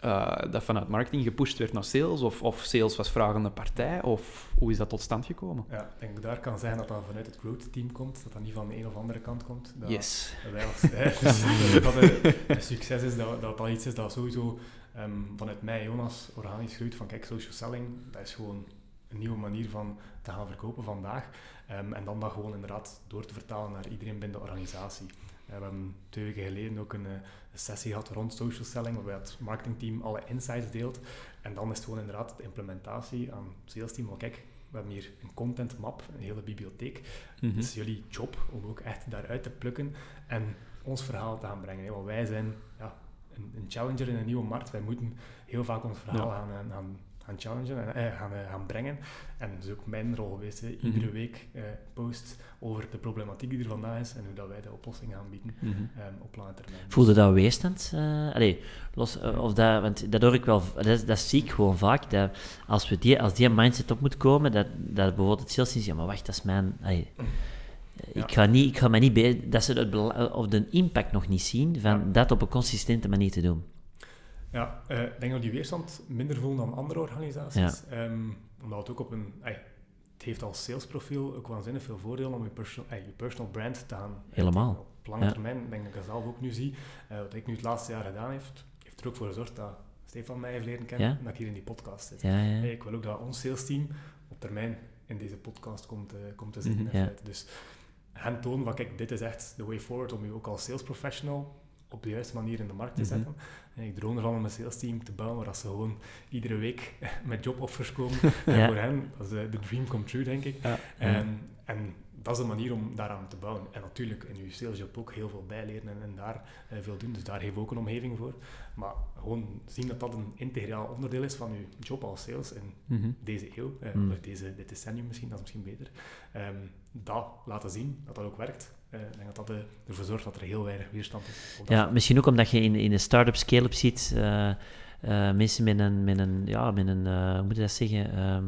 eh, dat vanuit marketing gepusht werd naar sales? Of, of sales was vragende partij? Of hoe is dat tot stand gekomen? Ja, ik denk daar kan zeggen dat dat vanuit het growth team komt, dat dat niet van de een of andere kant komt. Dat, Yes. wij als, hè, dus dat een succes is, dat, dat dat iets is dat sowieso ehm, vanuit mij, Jonas, organisch groeit van kijk, social selling, dat is gewoon een nieuwe manier van te gaan verkopen vandaag. Ehm, en dan dat gewoon inderdaad door te vertalen naar iedereen binnen de organisatie. Eh, we hebben twee weken geleden ook een, eh, een sessie gehad rond social selling, waarbij het marketingteam alle insights deelt. En dan is het gewoon inderdaad de implementatie aan het salesteam. Van kijk, we hebben hier een content map, een hele bibliotheek. Mhm. Het is jullie job om ook echt daaruit te plukken en ons verhaal te gaan brengen. hè. Want wij zijn ja, een, een challenger in een nieuwe markt. Wij moeten heel vaak ons verhaal Ja. gaan, gaan, gaan, challengen en eh, gaan, eh, gaan brengen. En dat is ook mijn rol geweest. hè. Iedere Mhm. week eh, post over de problematiek die er vandaag is en hoe dat wij de oplossing gaan bieden Mhm. ehm, op lange termijn. Voelde dat weerstand? allee, los, of dat, want dat hoor ik wel, dat, dat zie ik gewoon vaak, dat als, we die, als die mindset op moet komen, dat, dat bijvoorbeeld het sales zegt, ja, maar wacht, dat is mijn... allee, ik, ga niet, ik ga mij niet dat ze het of de impact nog niet zien van Ja. dat op een consistente manier te doen. Ja, eh, ik denk dat die weerstand minder voelen dan andere organisaties. Ehm, omdat het ook op een... het heeft als salesprofiel ook waanzinnig veel voordelen om je, perso ey, je personal brand te gaan Helemaal. Op lange Ja. termijn, ik denk dat ik dat zelf ook nu zie. eh, wat ik nu het laatste jaar gedaan heeft, heeft er ook voor gezorgd dat Stefan mij heeft leren kennen Ja. en dat ik hier in die podcast zit. Ja, ja. Hey, ik wil ook dat ons salesteam op termijn in deze podcast komt, komt te zitten. Mhm. Dus hen tonen van, kijk, dit is echt de way forward om je ook als sales professional op de juiste manier in de markt te Mhm. zetten. En ik droom ervan om een sales team te bouwen waar ze gewoon iedere week met joboffers komen. En Ja. voor hen, dat is eh, de dream come true, denk ik. Ja. En, en dat is een manier om daaraan te bouwen. En natuurlijk in je salesjob ook heel veel bijleren en, en daar eh, veel doen. Dus daar we ook een omgeving voor. Maar gewoon zien dat dat een integraal onderdeel is van je job als sales in Mhm. deze eeuw, Mm. of deze, dit decennium misschien, dat is misschien beter. Ehm, dat laten zien, dat dat ook werkt. Eh, ik denk dat dat ervoor zorgt dat er heel weinig weerstand is. Ja, vlak. misschien ook omdat je in, in de start-up scale-up ziet, mensen met een, met een, ja, met een hoe moet je dat zeggen, ehm,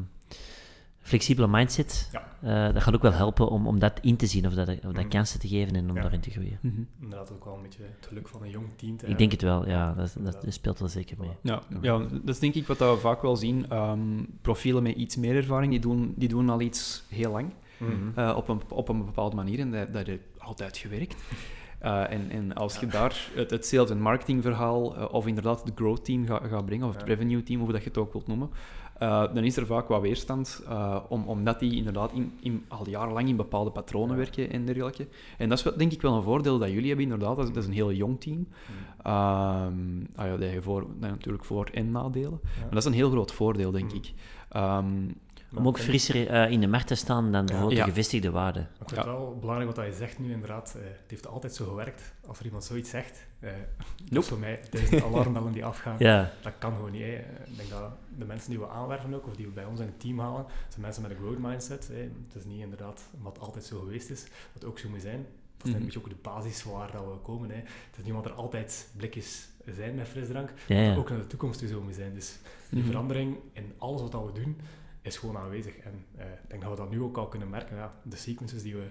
flexibele mindset. Ja. Eh, dat gaat ook wel helpen om, om dat in te zien, of dat, of dat Mhm. kansen te geven en om Ja. daarin te groeien. Mhm. Inderdaad ook wel een beetje het geluk van een jong team te Ik denk het wel, ja, dat, dat, speelt wel zeker mee. Ja, ja, dat is denk ik wat dat we vaak wel zien. Ehm, profielen met iets meer ervaring, die doen, die doen al iets heel lang. Mhm. eh, op, een, op een bepaalde manier en dat, dat heeft altijd gewerkt. Uh, en, en als je daar het, het sales- en marketingverhaal, uh, of inderdaad het growth team gaat ga brengen, of het revenue team, hoe dat je het ook wilt noemen, uh, dan is er vaak wat weerstand, om, omdat die inderdaad in, in, al jarenlang in bepaalde patronen werken en dergelijke. En dat is wel, denk ik wel een voordeel dat jullie hebben, inderdaad. Dat is, dat is een heel jong team. Mm. Um, ah ja, dat je voor, natuurlijk voor- en nadelen. Maar dat is een heel groot voordeel, denk mm. ik. Um, om ook frisser uh, in de markt te staan dan bijvoorbeeld ja. de gevestigde waarde. Het is ja. wel belangrijk wat je zegt nu, inderdaad. Uh, het heeft altijd zo gewerkt. Als er iemand zoiets zegt, uh, nope. voor mij duizend alarmbellen die afgaan. ja. Dat kan gewoon niet. Hè. Ik denk dat de mensen die we aanwerven ook, of die we bij ons in het team halen, zijn mensen met een growth mindset. Hè. Het is niet inderdaad wat altijd zo geweest is, dat ook zo moet zijn. Dat is mm -hmm. een beetje ook de basis waar dat we komen. Hè. Het is niet wat er altijd blikjes zijn met frisdrank, ja, ja. ook naar de toekomst zo moet zijn. Dus die mm -hmm. verandering in alles wat we doen, is gewoon aanwezig. En uh, ik denk dat we dat nu ook al kunnen merken. Ja, de sequences die we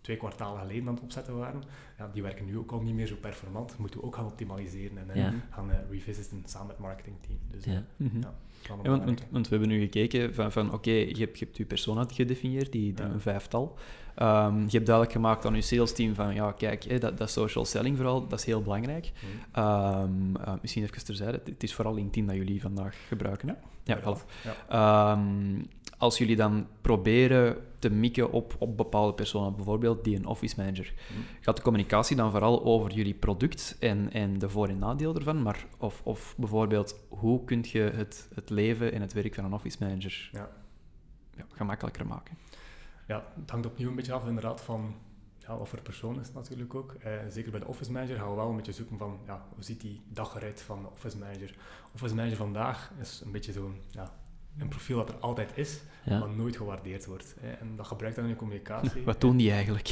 twee kwartalen geleden aan het opzetten waren, ja, die werken nu ook al niet meer zo performant. Moeten we ook gaan optimaliseren en ja. gaan uh, revisiten samen met het marketingteam. Dus, ja. Mm -hmm. ja want, want, want, we hebben nu gekeken van, van oké, je, hebt, je hebt je persona gedefinieerd, die, die een vijftal. Um, je hebt duidelijk gemaakt aan je sales team van, ja, kijk, hè, dat, dat social selling vooral, dat is heel belangrijk. Mm. Um, uh, misschien even terzijde, het is vooral LinkedIn dat jullie vandaag gebruiken. Hè? Ja, voilà. Ja. Um, als jullie dan proberen te mikken op, op bepaalde personen, bijvoorbeeld die een office manager, mm. gaat de communicatie dan vooral over jullie product en, en de voor- en nadeel ervan, maar of, of bijvoorbeeld hoe kun je het, het leven en het werk van een office manager ja. Ja, gemakkelijker maken? Ja, het hangt opnieuw een beetje af inderdaad van ja, wat voor persoon is het natuurlijk ook. Eh, zeker bij de office manager gaan we wel een beetje zoeken van ja, hoe ziet die dag eruit van de office manager. Office manager vandaag is een beetje zo'n ja, een profiel dat er altijd is, maar nooit gewaardeerd wordt. Hè. En dat gebruikt dan in je communicatie. Wat doen die eigenlijk?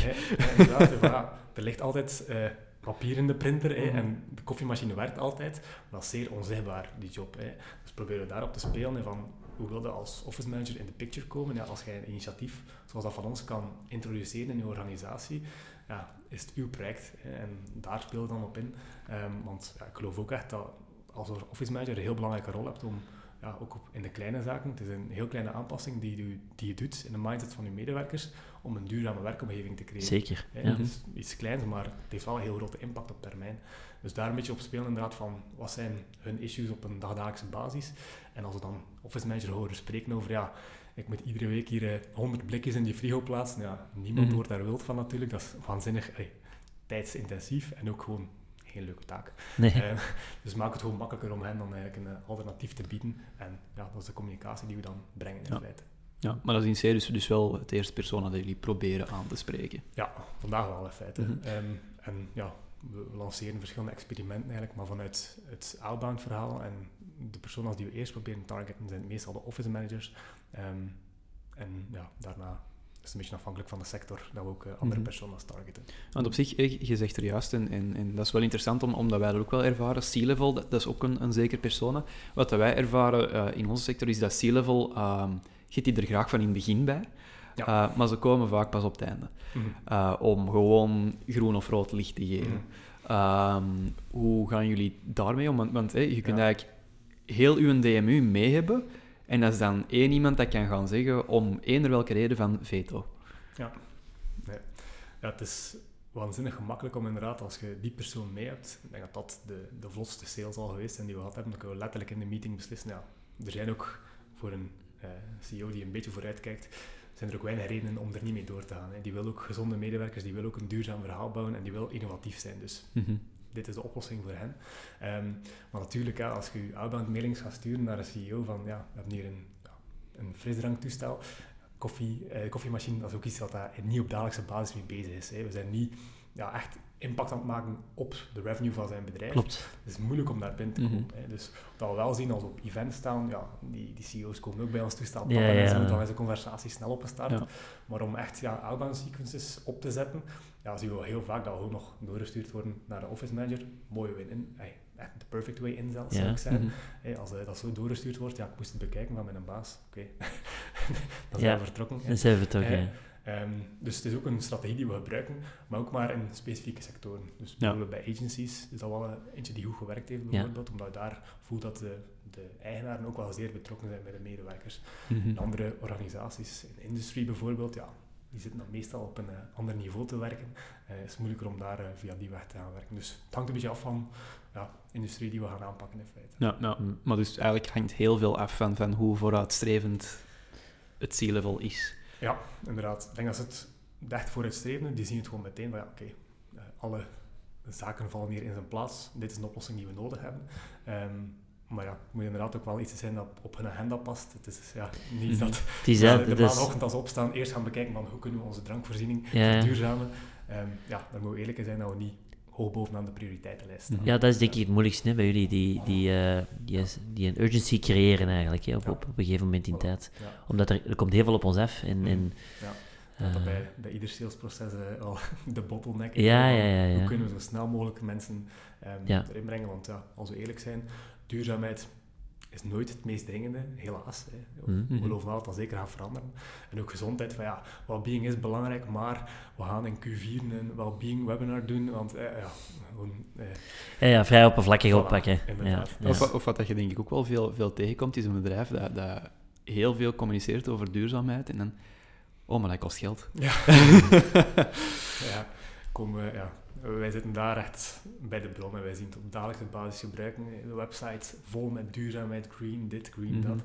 inderdaad, er ligt altijd uh, papier in de printer hè, mhm. en de koffiemachine werkt altijd, maar dat is zeer onzichtbaar, die job. Hè. Dus proberen we daarop te spelen van hoe wil je als office manager in de picture komen? Ja, als jij een initiatief zoals dat van ons kan introduceren in je organisatie, ja, is het uw project. Hè, en daar speel je dan op in. Um, want ja, ik geloof ook echt dat als office manager een heel belangrijke rol hebt om ja, ook op, in de kleine zaken. Het is een heel kleine aanpassing die, die, die je doet in de mindset van je medewerkers om een duurzame werkomgeving te creëren. Zeker. Ja, ja. is iets kleins, maar het heeft wel een heel grote impact op termijn. Dus daar een beetje op spelen inderdaad van wat zijn hun issues op een dagdagelijkse basis. En als we dan office manager horen spreken over ja, ik moet iedere week hier uh, 100 blikjes in die frigo plaatsen. Ja, niemand mm wordt daar wild van natuurlijk. Dat is waanzinnig hey, tijdsintensief en ook gewoon geen leuke taak. Nee. Uh, dus maak het gewoon makkelijker om hen dan eigenlijk een uh, alternatief te bieden. En ja, dat is de communicatie die we dan brengen in ja. feite. Ja, maar dat is in C dus wel het eerste persoon dat jullie proberen aan te spreken. Ja, vandaag wel in feite. Mm -hmm. um, en ja, we lanceren verschillende experimenten eigenlijk, maar vanuit het outbound verhaal en de personen die we eerst proberen te targeten zijn meestal de office managers. Um, en ja, daarna is een beetje afhankelijk van de sector dat we ook uh, andere mm personen targeten. Want op zich, je zegt er juist, en, en, en dat is wel interessant om, omdat wij dat ook wel ervaren, C-level, dat, dat, is ook een, een zeker persona. Wat wij ervaren uh, in onze sector is dat C-level, uh, je die er graag van in het begin bij, ja. maar ze komen vaak pas op het einde. Mm -hmm. om gewoon groen of rood licht te geven. Mm -hmm. hoe gaan jullie daarmee om? Want, want hey, je kunt ja. eigenlijk heel uw DMU mee hebben, en dat is dan één iemand dat kan gaan zeggen om eender welke reden van veto. Ja. Nee. ja, het is waanzinnig gemakkelijk om inderdaad, als je die persoon mee hebt, ik denk dat dat de, de vlotste sales al geweest zijn die we gehad hebben, dan kunnen we letterlijk in de meeting beslissen, ja, er zijn ook voor een uh, CEO die een beetje vooruit kijkt, zijn er ook weinig redenen om er niet mee door te gaan. Hè. Die wil ook gezonde medewerkers, die wil ook een duurzaam verhaal bouwen en die wil innovatief zijn. Dus mm -hmm dit is de oplossing voor hen. Um, maar natuurlijk, ja, als je je outbound mailings gaat sturen naar een CEO van, ja, we hebben hier een, ja, een frisdranktoestel, koffie, eh, koffiemachine, dat is ook iets dat daar niet op dagelijkse basis mee bezig is. Hè. We zijn niet ja, echt impact aan het maken op de revenue van zijn bedrijf. Klopt. Het is moeilijk om daar binnen te komen. Mm -hmm. Dus wat we wel zien als we op events staan, ja, die, die CEO's komen ook bij ons toestel ja, ja. en dan is de conversatie snel opgestart. Ja. Maar om echt ja, outbound sequences op te zetten, ja, zien we heel vaak dat we ook nog doorgestuurd worden naar de office manager. Mooie win in. Hey, echt de perfect way in zelfs, zou ik zeggen. Mm -hmm. hey, als uh, dat zo doorgestuurd wordt, ja, ik moest het bekijken van mijn baas. Oké, okay. dan zijn we vertrokken. Dan zijn we vertrokken, Um, dus het is ook een strategie die we gebruiken, maar ook maar in specifieke sectoren. Dus bijvoorbeeld bij agencies is dat wel een, eentje die goed gewerkt heeft, bijvoorbeeld, ja. omdat je daar voelt dat de, de, eigenaren ook wel zeer betrokken zijn bij de medewerkers. Mm -hmm. In andere organisaties, in de industrie bijvoorbeeld, ja, die zitten dan meestal op een ander niveau te werken. Het is moeilijker om daar via die weg te gaan werken. Dus het hangt een beetje af van ja, industrie die we gaan aanpakken in feite. Ja, ja. Maar dus eigenlijk hangt heel veel af van, van hoe vooruitstrevend het C-level is. Ja, inderdaad. Ik denk dat ze het echt vooruitstrevende, die zien het gewoon meteen van ja, oké, alle zaken vallen hier in zijn plaats. Dit is een oplossing die we nodig hebben. Ehm, maar ja, het moet inderdaad ook wel iets zijn dat op hun agenda past. Het is ja, niet mhm. dat is de, maandagochtend als opstaan eerst gaan bekijken van hoe kunnen we onze drankvoorziening verduurzamen. Um, ja, dan moeten we eerlijk zijn dat we niet hoog bovenaan de prioriteitenlijst staan. Ja, dat is denk ik het moeilijkste bij jullie, die, die, uh, die, die, een urgency creëren eigenlijk, hè, op, op, een gegeven moment in tijd. Omdat er, er komt heel veel op ons af en, en ja. Dat uh, bij, bij ieder salesproces uh, al de bottleneck is. Ja, ja, ja, ja, Hoe kunnen we zo snel mogelijk mensen um, erin brengen? Want ja, als we eerlijk zijn, duurzaamheid is nooit het meest dringende, helaas. Hè. We geloven wel dat dat zeker gaat veranderen. En ook gezondheid, van ja, well-being is belangrijk, maar we gaan in Q4 een well-being webinar doen, want eh, ja, gewoon... Eh, ja, ja, vrij oppervlakkig voilà, oppakken. Ja, Of, of, wat dat je denk ik ook wel veel, veel tegenkomt, is een bedrijf dat, dat heel veel communiceert over duurzaamheid en dan... Oh, maar dat kost geld. Ja. komen, ja, wij zitten daar echt bij de bron en wij zien het op dagelijkse basis gebruiken. De website vol met duurzaamheid, green dit, green dat.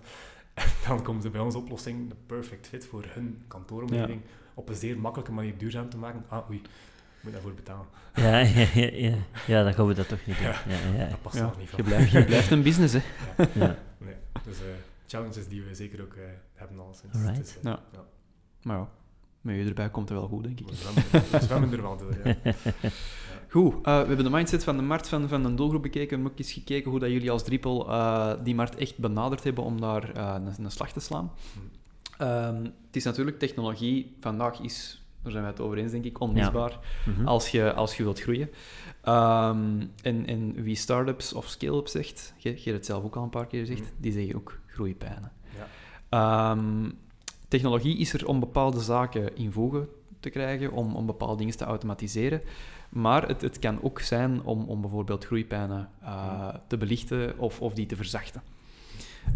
En dan komen ze bij ons oplossing, de perfect fit voor hun kantooromgeving, op een zeer makkelijke manier duurzaam te maken. Ah, oei, moet daarvoor betalen. Ja, ja, ja, ja. ja dan gaan we dat toch niet doen. Ja, ja, Dat past er niet van. Je blijft, je blijft een business, hè. Ja. Nee, dus uh, challenges die we zeker ook uh, hebben al sinds. Right. Dus, uh, ja. Maar ja, met je erbij komt het wel goed, denk ik. We zwemmen, er wel door, ja. Goed, uh, we hebben de mindset van de markt van, van een doelgroep bekeken. We hebben ook eens gekeken hoe dat jullie als Dripel uh, die markt echt benaderd hebben om daar uh, een, een, slag te slaan. Hmm. Um, het is natuurlijk technologie. Vandaag is, daar zijn we het over eens, denk ik, onmisbaar ja. mm-hmm. als, je, als je wilt groeien. Um, en, en wie start-ups of scale-ups zegt, je, hebt het zelf ook al een paar keer gezegd, mm. die zeggen ook groeipijnen. Ja. Um, technologie is er om bepaalde zaken in voegen te krijgen, om, om bepaalde dingen te automatiseren. Maar het, het kan ook zijn om, om bijvoorbeeld groeipijnen uh, te belichten of, of die te verzachten.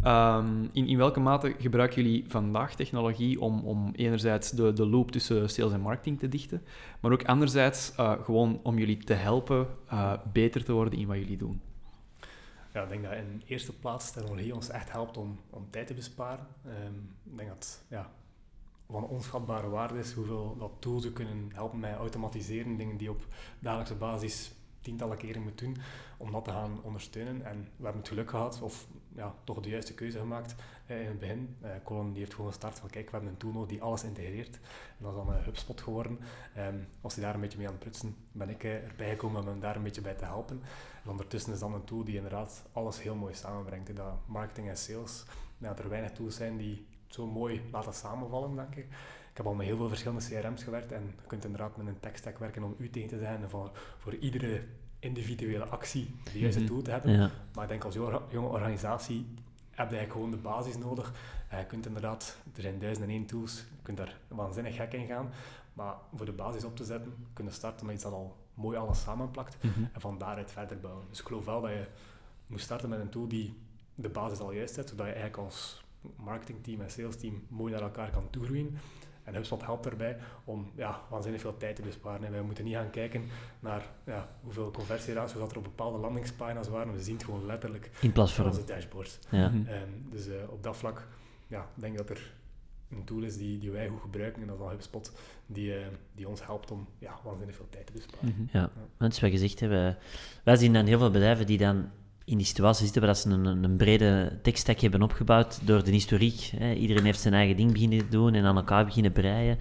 Um, in, in welke mate gebruiken jullie vandaag technologie om, om enerzijds de, de loop tussen sales en marketing te dichten, maar ook anderzijds uh, gewoon om jullie te helpen uh, beter te worden in wat jullie doen? Ja, ik denk dat in eerste plaats technologie ons echt helpt om, om tijd te besparen. Um, ik denk dat ja, van onschatbare waarde is hoeveel dat tools kunnen helpen met automatiseren, dingen die op dagelijkse basis tientallen keren moet doen, om dat te gaan ondersteunen. En we hebben het geluk gehad, of ja, toch de juiste keuze gemaakt in het begin. Eh, Colin die heeft gewoon gestart van, kijk, we hebben een tool nodig die alles integreert. En dat is dan een HubSpot geworden. Um, als hij daar een beetje mee aan het prutsen, ben ik eh, erbij gekomen om hem daar een beetje bij te helpen. En ondertussen is dan een tool die inderdaad alles heel mooi samenbrengt. Dat marketing en sales, ja, er weinig tools zijn die zo mooi laten samenvallen, denk ik. Ik heb al met heel veel verschillende CRM's gewerkt en je kunt inderdaad met een tech stack werken om u tegen te zijn en voor, voor iedere individuele actie de juiste mm tool te hebben. Maar ik denk als jonge organisatie heb je eigenlijk gewoon de basis nodig. Uh, je kunt inderdaad, er zijn duizenden en één tools, je kunt daar waanzinnig gek in gaan. Maar voor de basis op te zetten, kun je starten met iets dat al mooi alles samenplakt mm en van daaruit verder bouwen. Dus ik geloof wel dat je moet starten met een tool die de basis al juist zet, zodat je eigenlijk als marketingteam en salesteam mooi naar elkaar kan toegroeien. En HubSpot helpt erbij om ja, waanzinnig veel tijd te besparen. En wij moeten niet gaan kijken naar ja, hoeveel conversieratio's dat er op bepaalde landingspagina's waren. We zien het gewoon letterlijk in platform. onze dashboards. Ja. Um, dus uh, op dat vlak ja, denk ik dat er een tool is die, die wij goed gebruiken. En dat is dan HubSpot, die, uh, die ons helpt om ja, waanzinnig veel tijd te besparen. Mm -hmm. Ja, ja. wat gezegd hebben, wij zien dan heel veel bedrijven die dan in die situatie zitten waar ze een, een brede tekststack hebben opgebouwd door de historiek. Hè. Iedereen heeft zijn eigen ding beginnen doen en aan elkaar beginnen breien.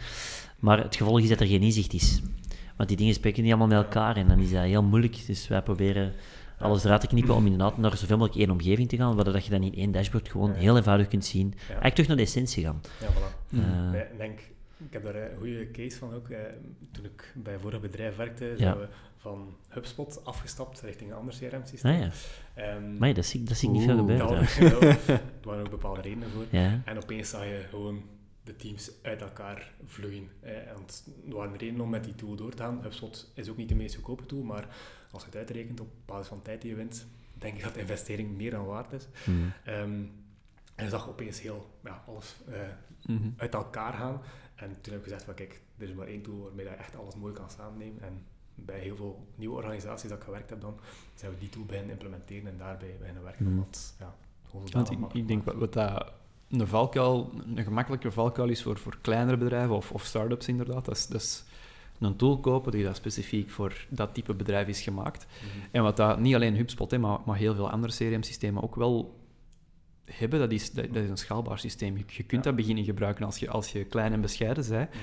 Maar het gevolg is dat er geen inzicht is. Want die dingen spreken niet allemaal met elkaar en dan is dat heel moeilijk. Dus wij proberen alles eruit te knippen om inderdaad naar zoveel mogelijk één omgeving te gaan, waardoor je dan in één dashboard gewoon heel eenvoudig kunt zien. Eigenlijk toch naar de essentie gaan. Ja, voilà. Uh, ik denk, ik heb daar een goede case van ook. Eh, toen ik bij vorig bedrijf werkte, ja. we van HubSpot afgestapt richting een ander CRM-systeem. Ah, ja. Um, maar dat zie, dat zie ik niet veel gebeuren. er waren ook bepaalde redenen voor. Ja. En opeens zag je gewoon de teams uit elkaar vloeien. Eh, want er waren redenen om met die tool door te gaan. HubSpot is ook niet de meest goedkope tool, maar als je het uitrekent op basis van tijd die je wint, denk ik dat de investering meer dan waard is. Mm. Um, En je zag opeens heel, ja, alles uh, Mhm. uit elkaar gaan. En toen heb ik gezegd van kijk, er is maar één tool waarmee je echt alles mooi kan samennemen. En bij heel veel nieuwe organisaties dat ik gewerkt heb dan, zijn we die tool beginnen implementeren en daarbij beginnen werken. Mhm. Omdat, ja, Want ik, ik denk wat, wat dat een, valkuil, een gemakkelijke valkuil is voor, voor kleinere bedrijven of, of start-ups inderdaad, dat is, dat is een tool kopen die dat specifiek voor dat type bedrijf is gemaakt. Mhm. En wat dat niet alleen HubSpot, hè, maar, maar heel veel andere CRM-systemen ook wel hebben, dat is, dat, dat is een schaalbaar systeem. Je, je kunt Ja. dat beginnen gebruiken als je, als je klein en bescheiden bent, Mhm.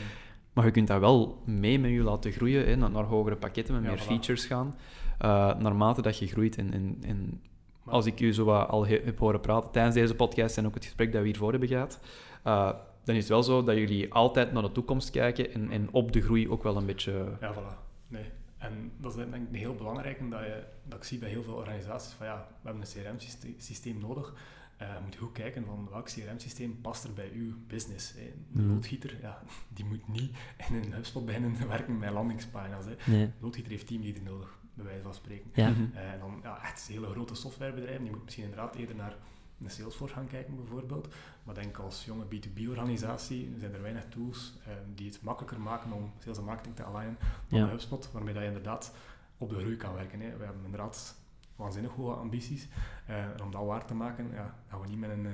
Maar je kunt dat wel mee met je laten groeien, hè, naar, naar hogere pakketten, met Ja, meer voilà. features gaan, uh, naarmate dat je groeit. En, en, en Maar- als ik u zo wat al he- heb horen praten tijdens deze podcast en ook het gesprek dat we hiervoor hebben gehad, uh, dan is het wel zo dat jullie altijd naar de toekomst kijken en, en op de groei ook wel een beetje... Ja, voilà. Nee. En dat is denk ik heel belangrijk, dat, je, dat ik zie bij heel veel organisaties van ja, we hebben een CRM-systeem nodig. Eh, je moet goed kijken van welk CRM-systeem past er bij uw business. Hè. De Mhm. loodgieter, ja, die moet niet in een HubSpot beginnen werken met landingspagina's. Hè. Nee. De loodgieter heeft teamleader nodig, bij wijze van spreken. Ja. Eh, en dan ja, echt hele grote softwarebedrijven, die moet misschien inderdaad eerder naar een Salesforce gaan kijken bijvoorbeeld. Maar denk als jonge B2B-organisatie zijn er weinig tools eh, die het makkelijker maken om sales en marketing te alignen dan Ja. HubSpot, waarmee dat je inderdaad op de groei kan werken. Hè. We hebben inderdaad waanzinnig hoge ambities. Eh, en om dat waar te maken, ja, gaan we niet met een, eh,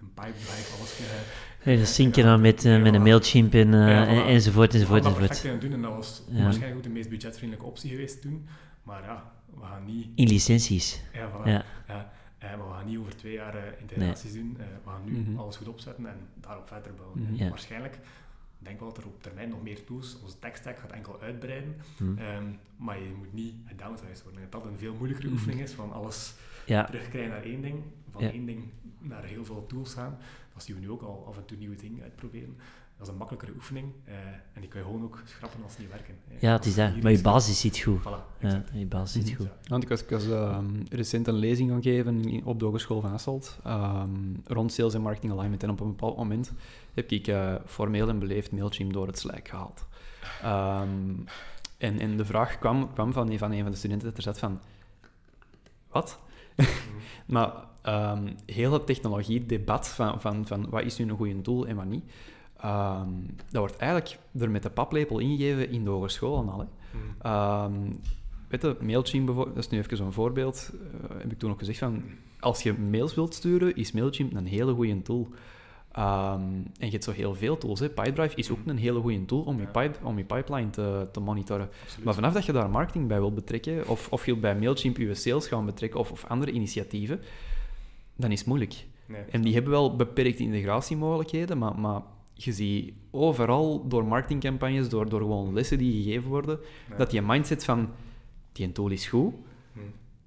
een pipedrive alles ge- Ja, dat synken dan met, eh, met een Mailchimp en, Ja, voilà. en- enzovoort, we enzovoort, gaan dat enzovoort. kunnen doen en dat was Ja. waarschijnlijk ook de meest budgetvriendelijke optie geweest toen. Maar ja, we gaan niet... In licenties. Ja, voilà. Ja. Ja, maar we gaan niet over twee jaar integraties doen. We gaan nu Mhm. alles goed opzetten en daarop verder bouwen. Mhm. Waarschijnlijk, denk wel dat er op termijn nog meer tools, onze tech stack gaat enkel uitbreiden, Hm. Ehm, maar je moet niet gedownsized worden. Dat dat een veel moeilijkere Mhm. oefening is van alles Ja. terugkrijgen naar één ding, van Ja. één ding naar heel veel tools gaan. Dat zien we nu ook al af en toe nieuwe dingen uitproberen. Dat is een makkelijkere oefening eh, en die kun je gewoon ook schrappen als het niet werken. Eh, ja, het is dat. Maar je basis zit goed. Voilà, Ja, je basis zit goed. Want ik was, ik was ehm, recent een lezing gaan geven in- op de Hogeschool van Hasselt ehm, rond sales en marketing alignment. En op een bepaald moment heb ik eh, formeel en beleefd Mailchimp door het slijk gehaald. Ehm, en, en de vraag kwam, kwam van, een, van een van de studenten dat er zat van... Wat? Mhm. Maar ehm, heel het technologie-debat van, van, van wat is nu een goede tool en wat niet, ehm, dat wordt eigenlijk er met de paplepel ingegeven in de hogeschool en al. Hè. Mhm. Ehm, weet je, Mailchimp bijvoorbeeld, dat is nu even zo'n voorbeeld, eh, heb ik toen ook gezegd van, als je mails wilt sturen, is Mailchimp een hele goede tool. Ehm, en je hebt zo heel veel tools. Hè. Pipedrive is ook een hele goede tool om je, Ja. pipe, om je pipeline te, te monitoren. Absoluut. Maar vanaf dat je daar marketing bij wilt betrekken, of, of je bij Mailchimp je sales gaan betrekken, of, of andere initiatieven, dan is het moeilijk. Nee, En die hebben wel beperkte integratiemogelijkheden, maar, maar je ziet overal door marketingcampagnes, door, door gewoon lessen die gegeven worden, ja. dat die mindset van die tool is goed, Mhm.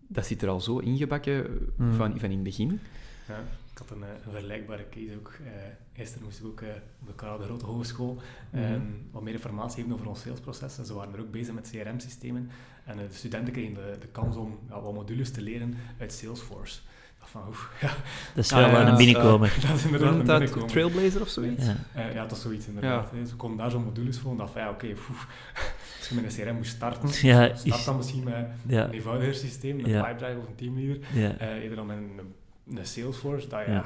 dat zit er al zo ingebakken eh, Mm. van, van in het begin. Ja, ik had een, eh, een vergelijkbare case ook. eh gisteren moest ik ook eh, op de Karel de Grote Hogeschool ehm, wat meer informatie geven over ons salesproces. En ze waren er ook bezig met CRM-systemen. En de studenten kregen de, de kans om ja, wat modules te leren uit Salesforce. Van, oef, ja, Dat is Ah, wel ja, een ja, binnenkomer. dat is inderdaad een dat binnenkomen. Trailblazer of zoiets? Ja. Eh, ja, dat is zoiets inderdaad. hè. Ze konden daar zo'n modules voor. En dacht van, ja, oké, oef, als je met een CRM moest starten, Ja, start is- dan misschien met ja, een eenvoudiger systeem, een Ja. Pipedrive of een Teamleader. ja, Eh, eerder dan met een, een Salesforce, dat Ja.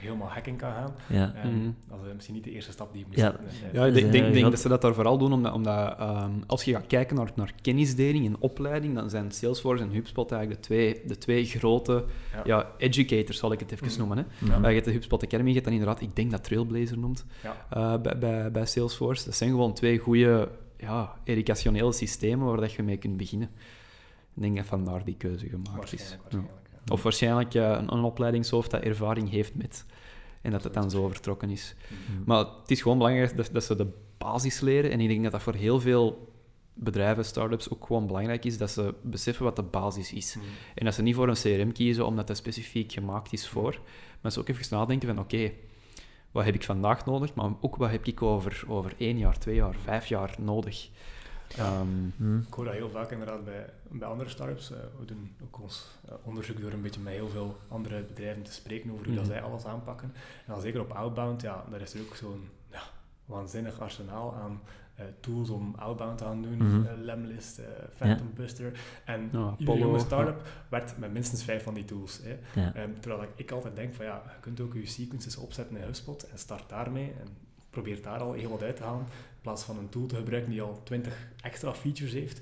Helemaal hacking kan gaan. ja. Eh, Mhm. Dat is misschien niet de eerste stap die je moet Ja. zetten. hè. Ja, ik denk, Dus, denk, eh, denk dat ze dat daar vooral doen, omdat, omdat ehm, als je gaat kijken naar, naar kennisdeling en opleiding, dan zijn Salesforce en HubSpot eigenlijk de twee, de twee grote Ja. ja. educators, zal ik het even Mhm. noemen. Hè. Uh, je hebt de HubSpot Academy, je hebt dan inderdaad, ik denk dat Trailblazer noemt, Ja. eh, bij, bij, bij Salesforce. Dat zijn gewoon twee goede ja, educationele systemen waar dat je mee kunt beginnen. Ik denk dat vandaar die keuze gemaakt is. Waarschijnlijk, Ja. waarschijnlijk. Of waarschijnlijk een, een opleidingshoofd dat ervaring heeft met, en dat het dan zo vertrokken is. Mhm. Maar het is gewoon belangrijk dat, dat ze de basis leren. En ik denk dat dat voor heel veel bedrijven, start-ups ook gewoon belangrijk is, dat ze beseffen wat de basis is. Mhm. En dat ze niet voor een CRM kiezen omdat dat specifiek gemaakt is voor, maar ze ook even nadenken van oké, wat heb ik vandaag nodig, maar ook wat heb ik over, over één jaar, twee jaar, vijf jaar nodig. Ja. Ehm, Mhm. Ik hoor dat heel vaak inderdaad bij, bij andere startups. Eh, we doen ook ons eh, onderzoek door een beetje met heel veel andere bedrijven te spreken over hoe dat Mhm. zij alles aanpakken. En dan zeker op outbound, ja, daar is er ook zo'n ja, waanzinnig arsenaal aan uh, tools om outbound te gaan doen, Mhm. eh, Lemlist, eh, Phantom Buster. En Ja, iedere jonge ja. start-up werkt met minstens vijf van die tools. Hè. Ja. Ehm, terwijl ik, ik altijd denk van ja, je kunt ook je sequences opzetten in HubSpot en start daarmee en probeer daar al heel wat uit te halen, in plaats van een tool te gebruiken die al 20 extra features heeft.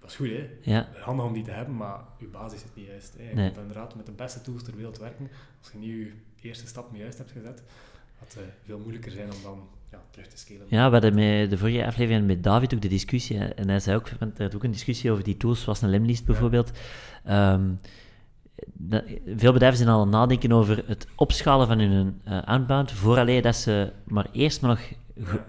Dat is goed, hè? Ja. handig om die te hebben, maar je basis is niet juist. Hè. Je Nee. kunt inderdaad met de beste tools ter wereld werken. Als je niet je eerste stap niet juist hebt gezet, gaat het eh, veel moeilijker zijn om dan ja, terug te scalen. Ja, we hadden met de vorige aflevering met David ook de discussie. En hij zei ook, want er had ook een discussie over die tools, zoals een lemlist bijvoorbeeld. Ehm, dat- veel bedrijven zijn al aan het nadenken over het opschalen van hun eh, outbound, vooraleer dat ze maar eerst maar nog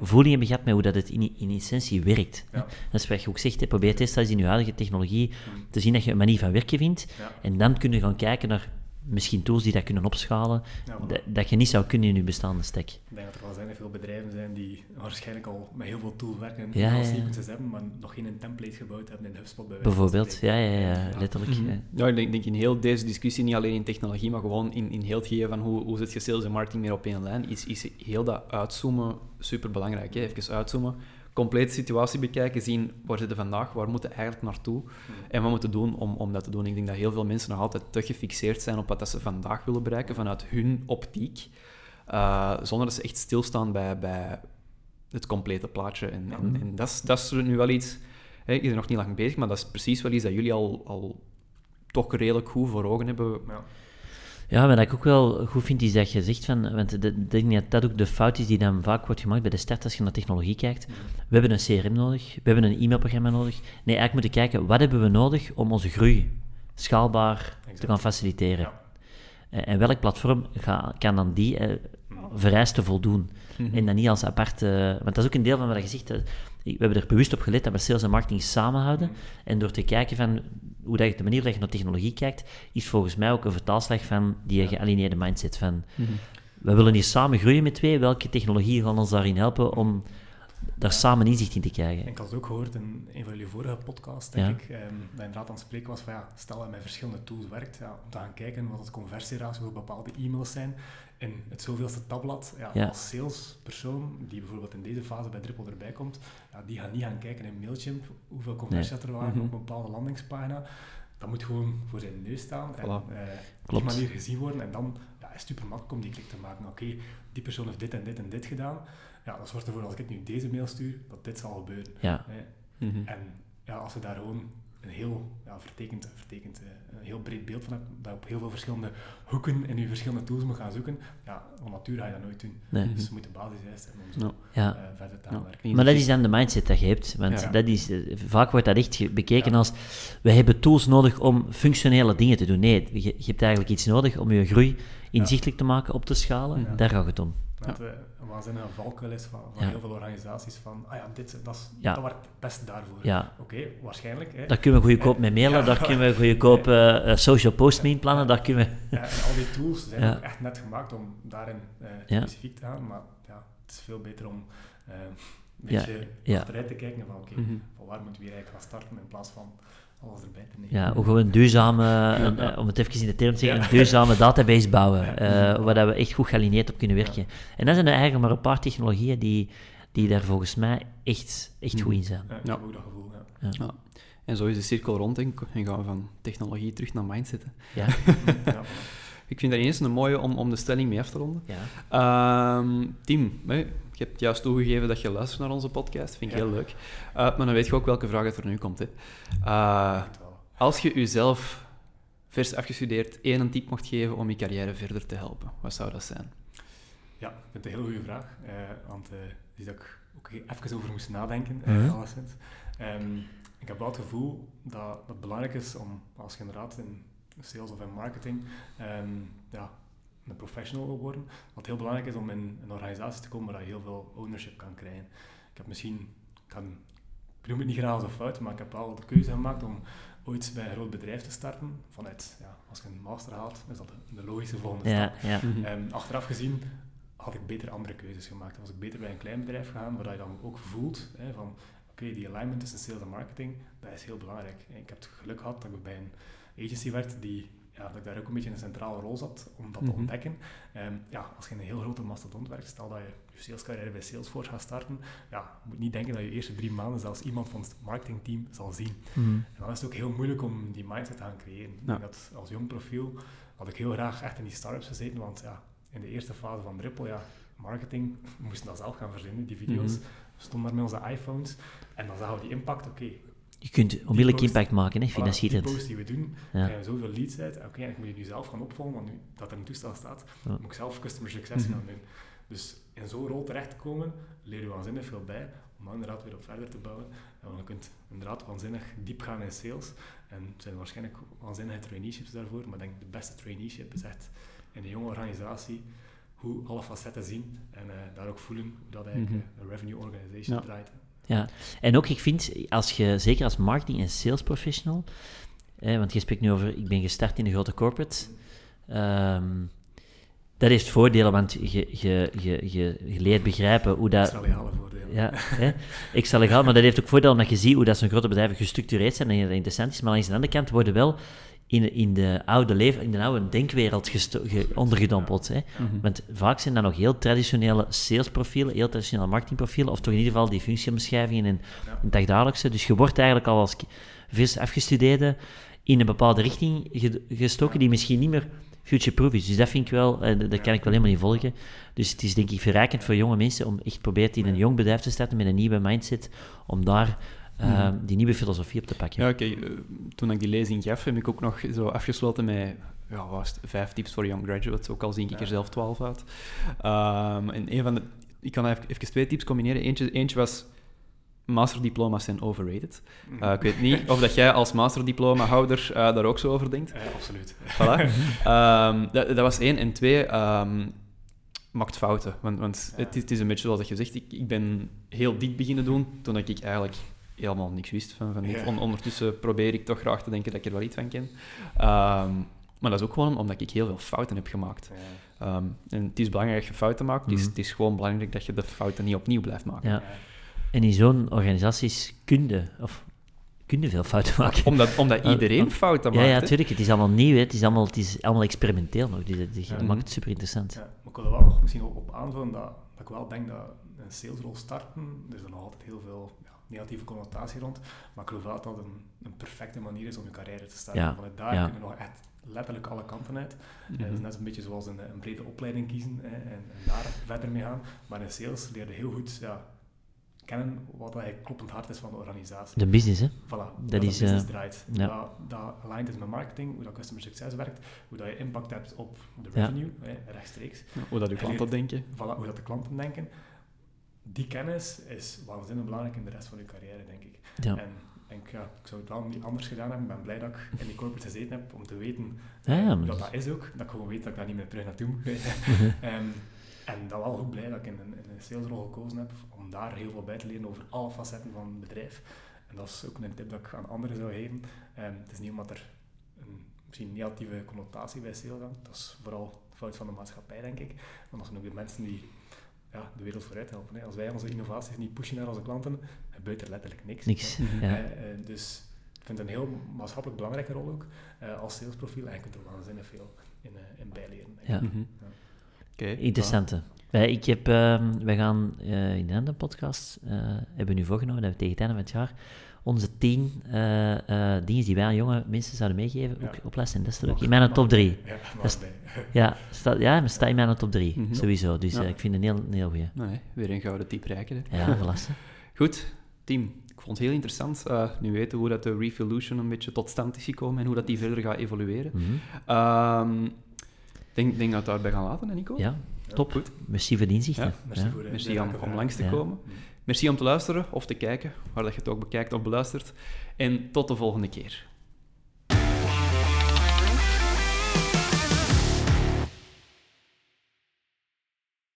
voeling hebben gehad met hoe dat het in, in essentie werkt. Ja. Dat is wat je ook zegt, hè, probeer eerst eens in je huidige technologie te zien dat je een manier van werken vindt. En dan kun je gaan kijken naar misschien tools die dat kunnen opschalen, Ja, dat, dat je niet zou kunnen in je bestaande stack. Ik denk dat er wel zijn veel bedrijven zijn die waarschijnlijk al met heel veel tools werken en Ja, al ja, ja. hebben, maar nog geen template gebouwd hebben in HubSpot bij Bijvoorbeeld, ja, ja, ja, Ja. letterlijk. Mhm. ja. Ja, ik denk, denk in heel deze discussie, niet alleen in technologie, maar gewoon in, in heel het gegeven van hoe, hoe zet je sales en marketing meer op één lijn, is, is heel dat uitzoomen super belangrijk. Hè? Even uitzoomen, complete situatie bekijken, zien waar zitten we vandaag, waar moeten we eigenlijk naartoe en wat moeten we doen om, om dat te doen. Ik denk dat heel veel mensen nog altijd te gefixeerd zijn op wat dat ze vandaag willen bereiken vanuit hun optiek, eh, zonder dat ze echt stilstaan bij, bij het complete plaatje. En, en, en dat, is, nu wel iets, hè, ik ben er nog niet lang bezig, maar dat is precies wel iets dat jullie al, al toch redelijk goed voor ogen hebben. Ja. Ja, maar wat ik ook wel goed vind, is dat je zegt van... Want ik denk dat dat ook de fout is die dan vaak wordt gemaakt bij de start als je naar technologie kijkt. We hebben een CRM nodig, we hebben een e-mailprogramma nodig. Nee, eigenlijk moeten we kijken, wat hebben we nodig om onze groei schaalbaar te gaan faciliteren? Ja. Eh, En welk platform ga, kan dan die eh, vereisten voldoen? En dan niet als apart... eh, want dat is ook een deel van wat je zegt. We hebben er bewust op gelet dat we sales en marketing samenhouden. En door te kijken van hoe dat je, de manier waarop je naar technologie kijkt, is volgens mij ook een vertaalslag van die gealineerde mindset. Van, we willen hier samen groeien met twee. Welke technologie gaan ons daarin helpen om daar samen inzicht in te krijgen? En ik had het ook gehoord in een van jullie vorige podcasts, denk Ja. ik, ehm, dat inderdaad aan het spreken was van ja, stel dat met verschillende tools werkt, ja, om te gaan kijken wat het conversieratio voor bepaalde e-mails zijn in het zoveelste tabblad. Ja, Ja. Als salespersoon, die bijvoorbeeld in deze fase bij Drupal erbij komt, ja, die gaat niet gaan kijken in Mailchimp hoeveel conversies er waren Mhm. op een bepaalde landingspagina. Dat moet gewoon voor zijn neus staan en eh, op die manier gezien worden. En dan ja, is het super makkelijk om die klik te maken. Oké, die persoon heeft dit en dit en dit gedaan. Ja, dat zorgt ervoor als ik nu deze mail stuur, dat dit zal gebeuren. Ja. Mhm. En ja, als je daar gewoon een heel ja, vertekend, vertekend eh, een heel breed beeld van hebt, dat je op heel veel verschillende hoeken in je verschillende tools moet gaan zoeken, ja, van nature ga je dat nooit doen. nee. Dus je moet de basis juist hebben om zo Ja. Eh, verder te Ja. gaan werken. Maar dat is dan de mindset dat je hebt. Want dat is, eh, vaak wordt dat echt bekeken als... We hebben tools nodig om functionele dingen te doen. Nee, je, je hebt eigenlijk iets nodig om je groei inzichtelijk te maken, op te schalen. Ja. Daar gaat het om. Dat het een waanzinnige valkuil is van, van Ja. heel veel organisaties van, ah ja, dit, dat, is, Ja. dat werkt het beste daarvoor. Ja. Oké, waarschijnlijk. Hè. Daar kunnen we goedkoop mee mailen, Ja. daar kunnen we goedkoop eh, eh, social post mee inplannen, daar kunnen we... Ja, en al die tools zijn Ja. ook echt net gemaakt om daarin eh, Ja. specifiek te gaan, maar ja, het is veel beter om eh, een Ja, beetje ja. achteruit te kijken van oké, Mhm. van waar moeten we hier eigenlijk gaan starten in plaats van alles erbij te nemen. Ja, hoe gewoon een duurzame, een, eh, om het even in de term te zeggen, een duurzame database bouwen, eh, waar dat we echt goed gealineerd op kunnen werken. En dat zijn er eigenlijk maar een paar technologieën die, die daar volgens mij echt, echt goed in zijn. Ja, ik Ja. heb ook dat gevoel. Ja. Ja. En zo is de cirkel rond en gaan we van technologie terug naar mindset. hè. Ja, Ja, Ik vind dat eens een mooie om, om de stelling mee af te ronden. ja. Ehm, Tim, hè, je hebt juist toegegeven dat je luistert naar onze podcast. Vind ik Ja. heel leuk. Eh, maar dan weet je ook welke vraag het er nu komt. Hè. Eh, als je jezelf vers afgestudeerd één tip mocht geven om je carrière verder te helpen, wat zou dat zijn? Ja, ik vind het een heel goede vraag. eh, want eh die dat ik ook even over moest nadenken, Mhm. alleszins. Ehm, ik heb wel het gevoel dat dat het belangrijk is om, als je inderdaad in sales of in marketing ehm, ja, een professional wil worden, dat heel belangrijk is om in een organisatie te komen waar je heel veel ownership kan krijgen. Ik heb misschien, ik, kan, ik noem het niet graag als een fout, maar ik heb wel de keuze gemaakt om ooit bij een groot bedrijf te starten. Vanuit, ja, als je een master haalt, is dat de, de logische volgende stap. Ja, ja. Mhm. Ehm, achteraf gezien had ik beter andere keuzes gemaakt. Was ik beter bij een klein bedrijf gegaan, waar je dan ook voelt hè, van oké, die alignment tussen sales en marketing, dat is heel belangrijk. Ik heb het geluk gehad dat ik bij een agency werd die ja, dat ik daar ook een beetje een centrale rol zat om dat Mhm. te ontdekken. Ehm, ja, als je in een heel grote mastodont werkt, stel dat je je salescarrière bij Salesforce gaat starten, ja, je moet niet denken dat je eerste drie maanden zelfs iemand van het marketingteam zal zien. Mhm. En dan is het ook heel moeilijk om die mindset te gaan creëren. Ja. dat als jong profiel had ik heel graag echt in die startups gezeten, want ja, in de eerste fase van Drupal, ja, marketing, we moesten dat zelf gaan verzinnen, die video's. Mhm. We stonden daar met onze iPhones en dan zagen we die impact, oké, Je kunt onmiddellijk impact maken, hè, vind dat voilà, die post die we doen, Ja. krijgen we zoveel leads uit. Oké, en ik moet je nu zelf gaan opvolgen, want nu dat er een toestel staat, Ja. moet ik zelf customer success Mhm. gaan doen. Dus in zo'n rol terecht te komen, leer je waanzinnig veel bij, om dan inderdaad weer op verder te bouwen. En je kunt inderdaad waanzinnig diep gaan in sales. En er zijn waarschijnlijk waanzinnige traineeships daarvoor, maar ik denk de beste traineeship is echt in een jonge organisatie hoe alle facetten zien en eh, daar ook voelen hoe dat eigenlijk Mhm. eh, een revenue organization Ja. draait. Ja, en ook ik vind, als je, zeker als marketing- en sales professional, eh, want je spreekt nu over, ik ben gestart in een grote corporate, ehm, dat heeft voordelen, want je, je, je, je, je leert begrijpen hoe dat... Extra legale voordelen. Ja, hè, extra legaal, maar dat heeft ook voordeel omdat je ziet hoe dat zo'n grote bedrijven gestructureerd zijn en dat interessant is. Maar langs de andere kant worden wel in, in, de, oude leven, in de oude denkwereld ge- ondergedompeld. Hè. Mhm. Want vaak zijn dat nog heel traditionele salesprofielen, heel traditionele marketingprofielen, of toch in ieder geval die functieomschrijvingen en Ja. in dagdagelijkse. Dus je wordt eigenlijk al als vers afgestudeerde in een bepaalde richting ge- gestoken die misschien niet meer future-proof is. Dus dat vind ik wel, eh, dat kan ik wel helemaal niet volgen. Dus het is denk ik verrijkend voor jonge mensen om echt proberen in een jong bedrijf te starten met een nieuwe mindset, om daar eh, die nieuwe filosofie op te pakken. Ja, oké. eh, toen ik die lezing gaf, heb ik ook nog zo afgesloten met ja, was het, vijf tips voor young graduates, ook al zie ik er Ja. zelf twaalf uit. Ehm, en een van de... Ik kan even, even twee tips combineren. Eentje, eentje was... Masterdiploma's zijn overrated. Mhm. Eh, ik weet niet of dat jij als masterdiploma-houder eh, daar ook zo over denkt. Eh, absoluut. Voilà. Ehm, dat, dat was één. En twee, ehm, maakt fouten. Want, want Ja. het, is, het is een beetje zoals dat je zegt, ik, ik ben heel dik beginnen doen toen ik eigenlijk helemaal niks wist van, van dit. Ja. On- ondertussen probeer ik toch graag te denken dat ik er wel iets van ken. Ehm, maar dat is ook gewoon omdat ik heel veel fouten heb gemaakt. Ja. Ehm, en het is belangrijk dat je fouten maakt. Het, is, Mhm. het is gewoon belangrijk dat je de fouten niet opnieuw blijft maken. Ja. En in zo'n organisaties kun je, of kun je veel fouten maken. Omdat, omdat iedereen fouten maakt. ja, natuurlijk. Het is allemaal nieuw, hè. Het, is allemaal, het is allemaal experimenteel nog. Dus dat, Ja. maakt het super interessant. Ja, maar ik wil er wel nog misschien op, op aanvullen dat, dat ik wel denk dat een salesrol starten, er is er nog altijd heel veel negatieve connotatie rond, maar ik geloof wel dat dat een, een perfecte manier is om je carrière te starten. Ja, Vanuit daar ja. kunnen nog echt letterlijk alle kanten uit. Eh, Het is net een beetje zoals een, een brede opleiding kiezen hè, en, en daar verder mee gaan. Maar in sales leer je heel goed ja, kennen wat eigenlijk kloppend hart is van de organisatie. De business, hè. Voilà, hoe Dat dat is, de business eh, draait. Ja. dat, dat aligned is met marketing, hoe dat customer success werkt, hoe dat je impact hebt op de Ja. revenue, hè, rechtstreeks. Hoe dat klanten denken. Voilà, hoe dat de klanten denken. Die kennis is waanzinnig belangrijk in de rest van je carrière, denk ik. Ja. En denk, ja, ik zou het wel niet anders gedaan hebben. Ik ben blij dat ik in die corporate gezeten heb om te weten Ja, eh, ja, maar dat, dat is ook. Dat ik gewoon weet dat ik daar niet meer terug naartoe moet. Ehm, en dan wel goed blij dat ik in een, in een salesrol gekozen heb om daar heel veel bij te leren over alle facetten van het bedrijf. En dat is ook een tip dat ik aan anderen zou geven. Ehm, het is niet omdat er een misschien negatieve connotatie bij sales hangt. Dat is vooral fout van de maatschappij, denk ik. Want dat zijn ook de mensen die ja, de wereld vooruit helpen. Hè. Als wij onze innovaties niet pushen naar onze klanten, gebeurt er letterlijk niks. Niks. Ja. Eh, eh, dus ik vind het een heel maatschappelijk belangrijke rol ook eh, als salesprofiel. En je kunt er waanzinnig veel in, eh, in bijleren. Ja. Mhm. Ja. Interessante. Wij, ik heb, ehm, wij gaan eh, in de andere podcast, eh, hebben we nu voorgenomen dat we tegen het einde van het jaar onze tien eh, eh, dingen die wij aan jonge mensen zouden meegeven, Ja. ook oplessen. Dat is leuk. Mag- In mijn top drie. Ja, Dat. Ja, staat, ja, maar staat in mijn top drie, sowieso. Dus Ja. eh, ik vind het een heel, een heel goeie. Nee, weer een gouden tip rijken. hè. Ja, verlassen. Goed, Tim. Ik vond het heel interessant. eh, nu weten hoe dat de Revolution een beetje tot stand is gekomen en hoe dat die verder gaat evolueren. Mhm. Ehm, Ik denk, denk dat we het daarbij gaan laten, hè, Nico? Ja, top. Goed. Merci voor die inzichten. Ja, Merci Ja. voor de Merci de om, langs te Ja. komen. Merci om te luisteren of te kijken, waar dat je het ook bekijkt of beluistert. En tot de volgende keer.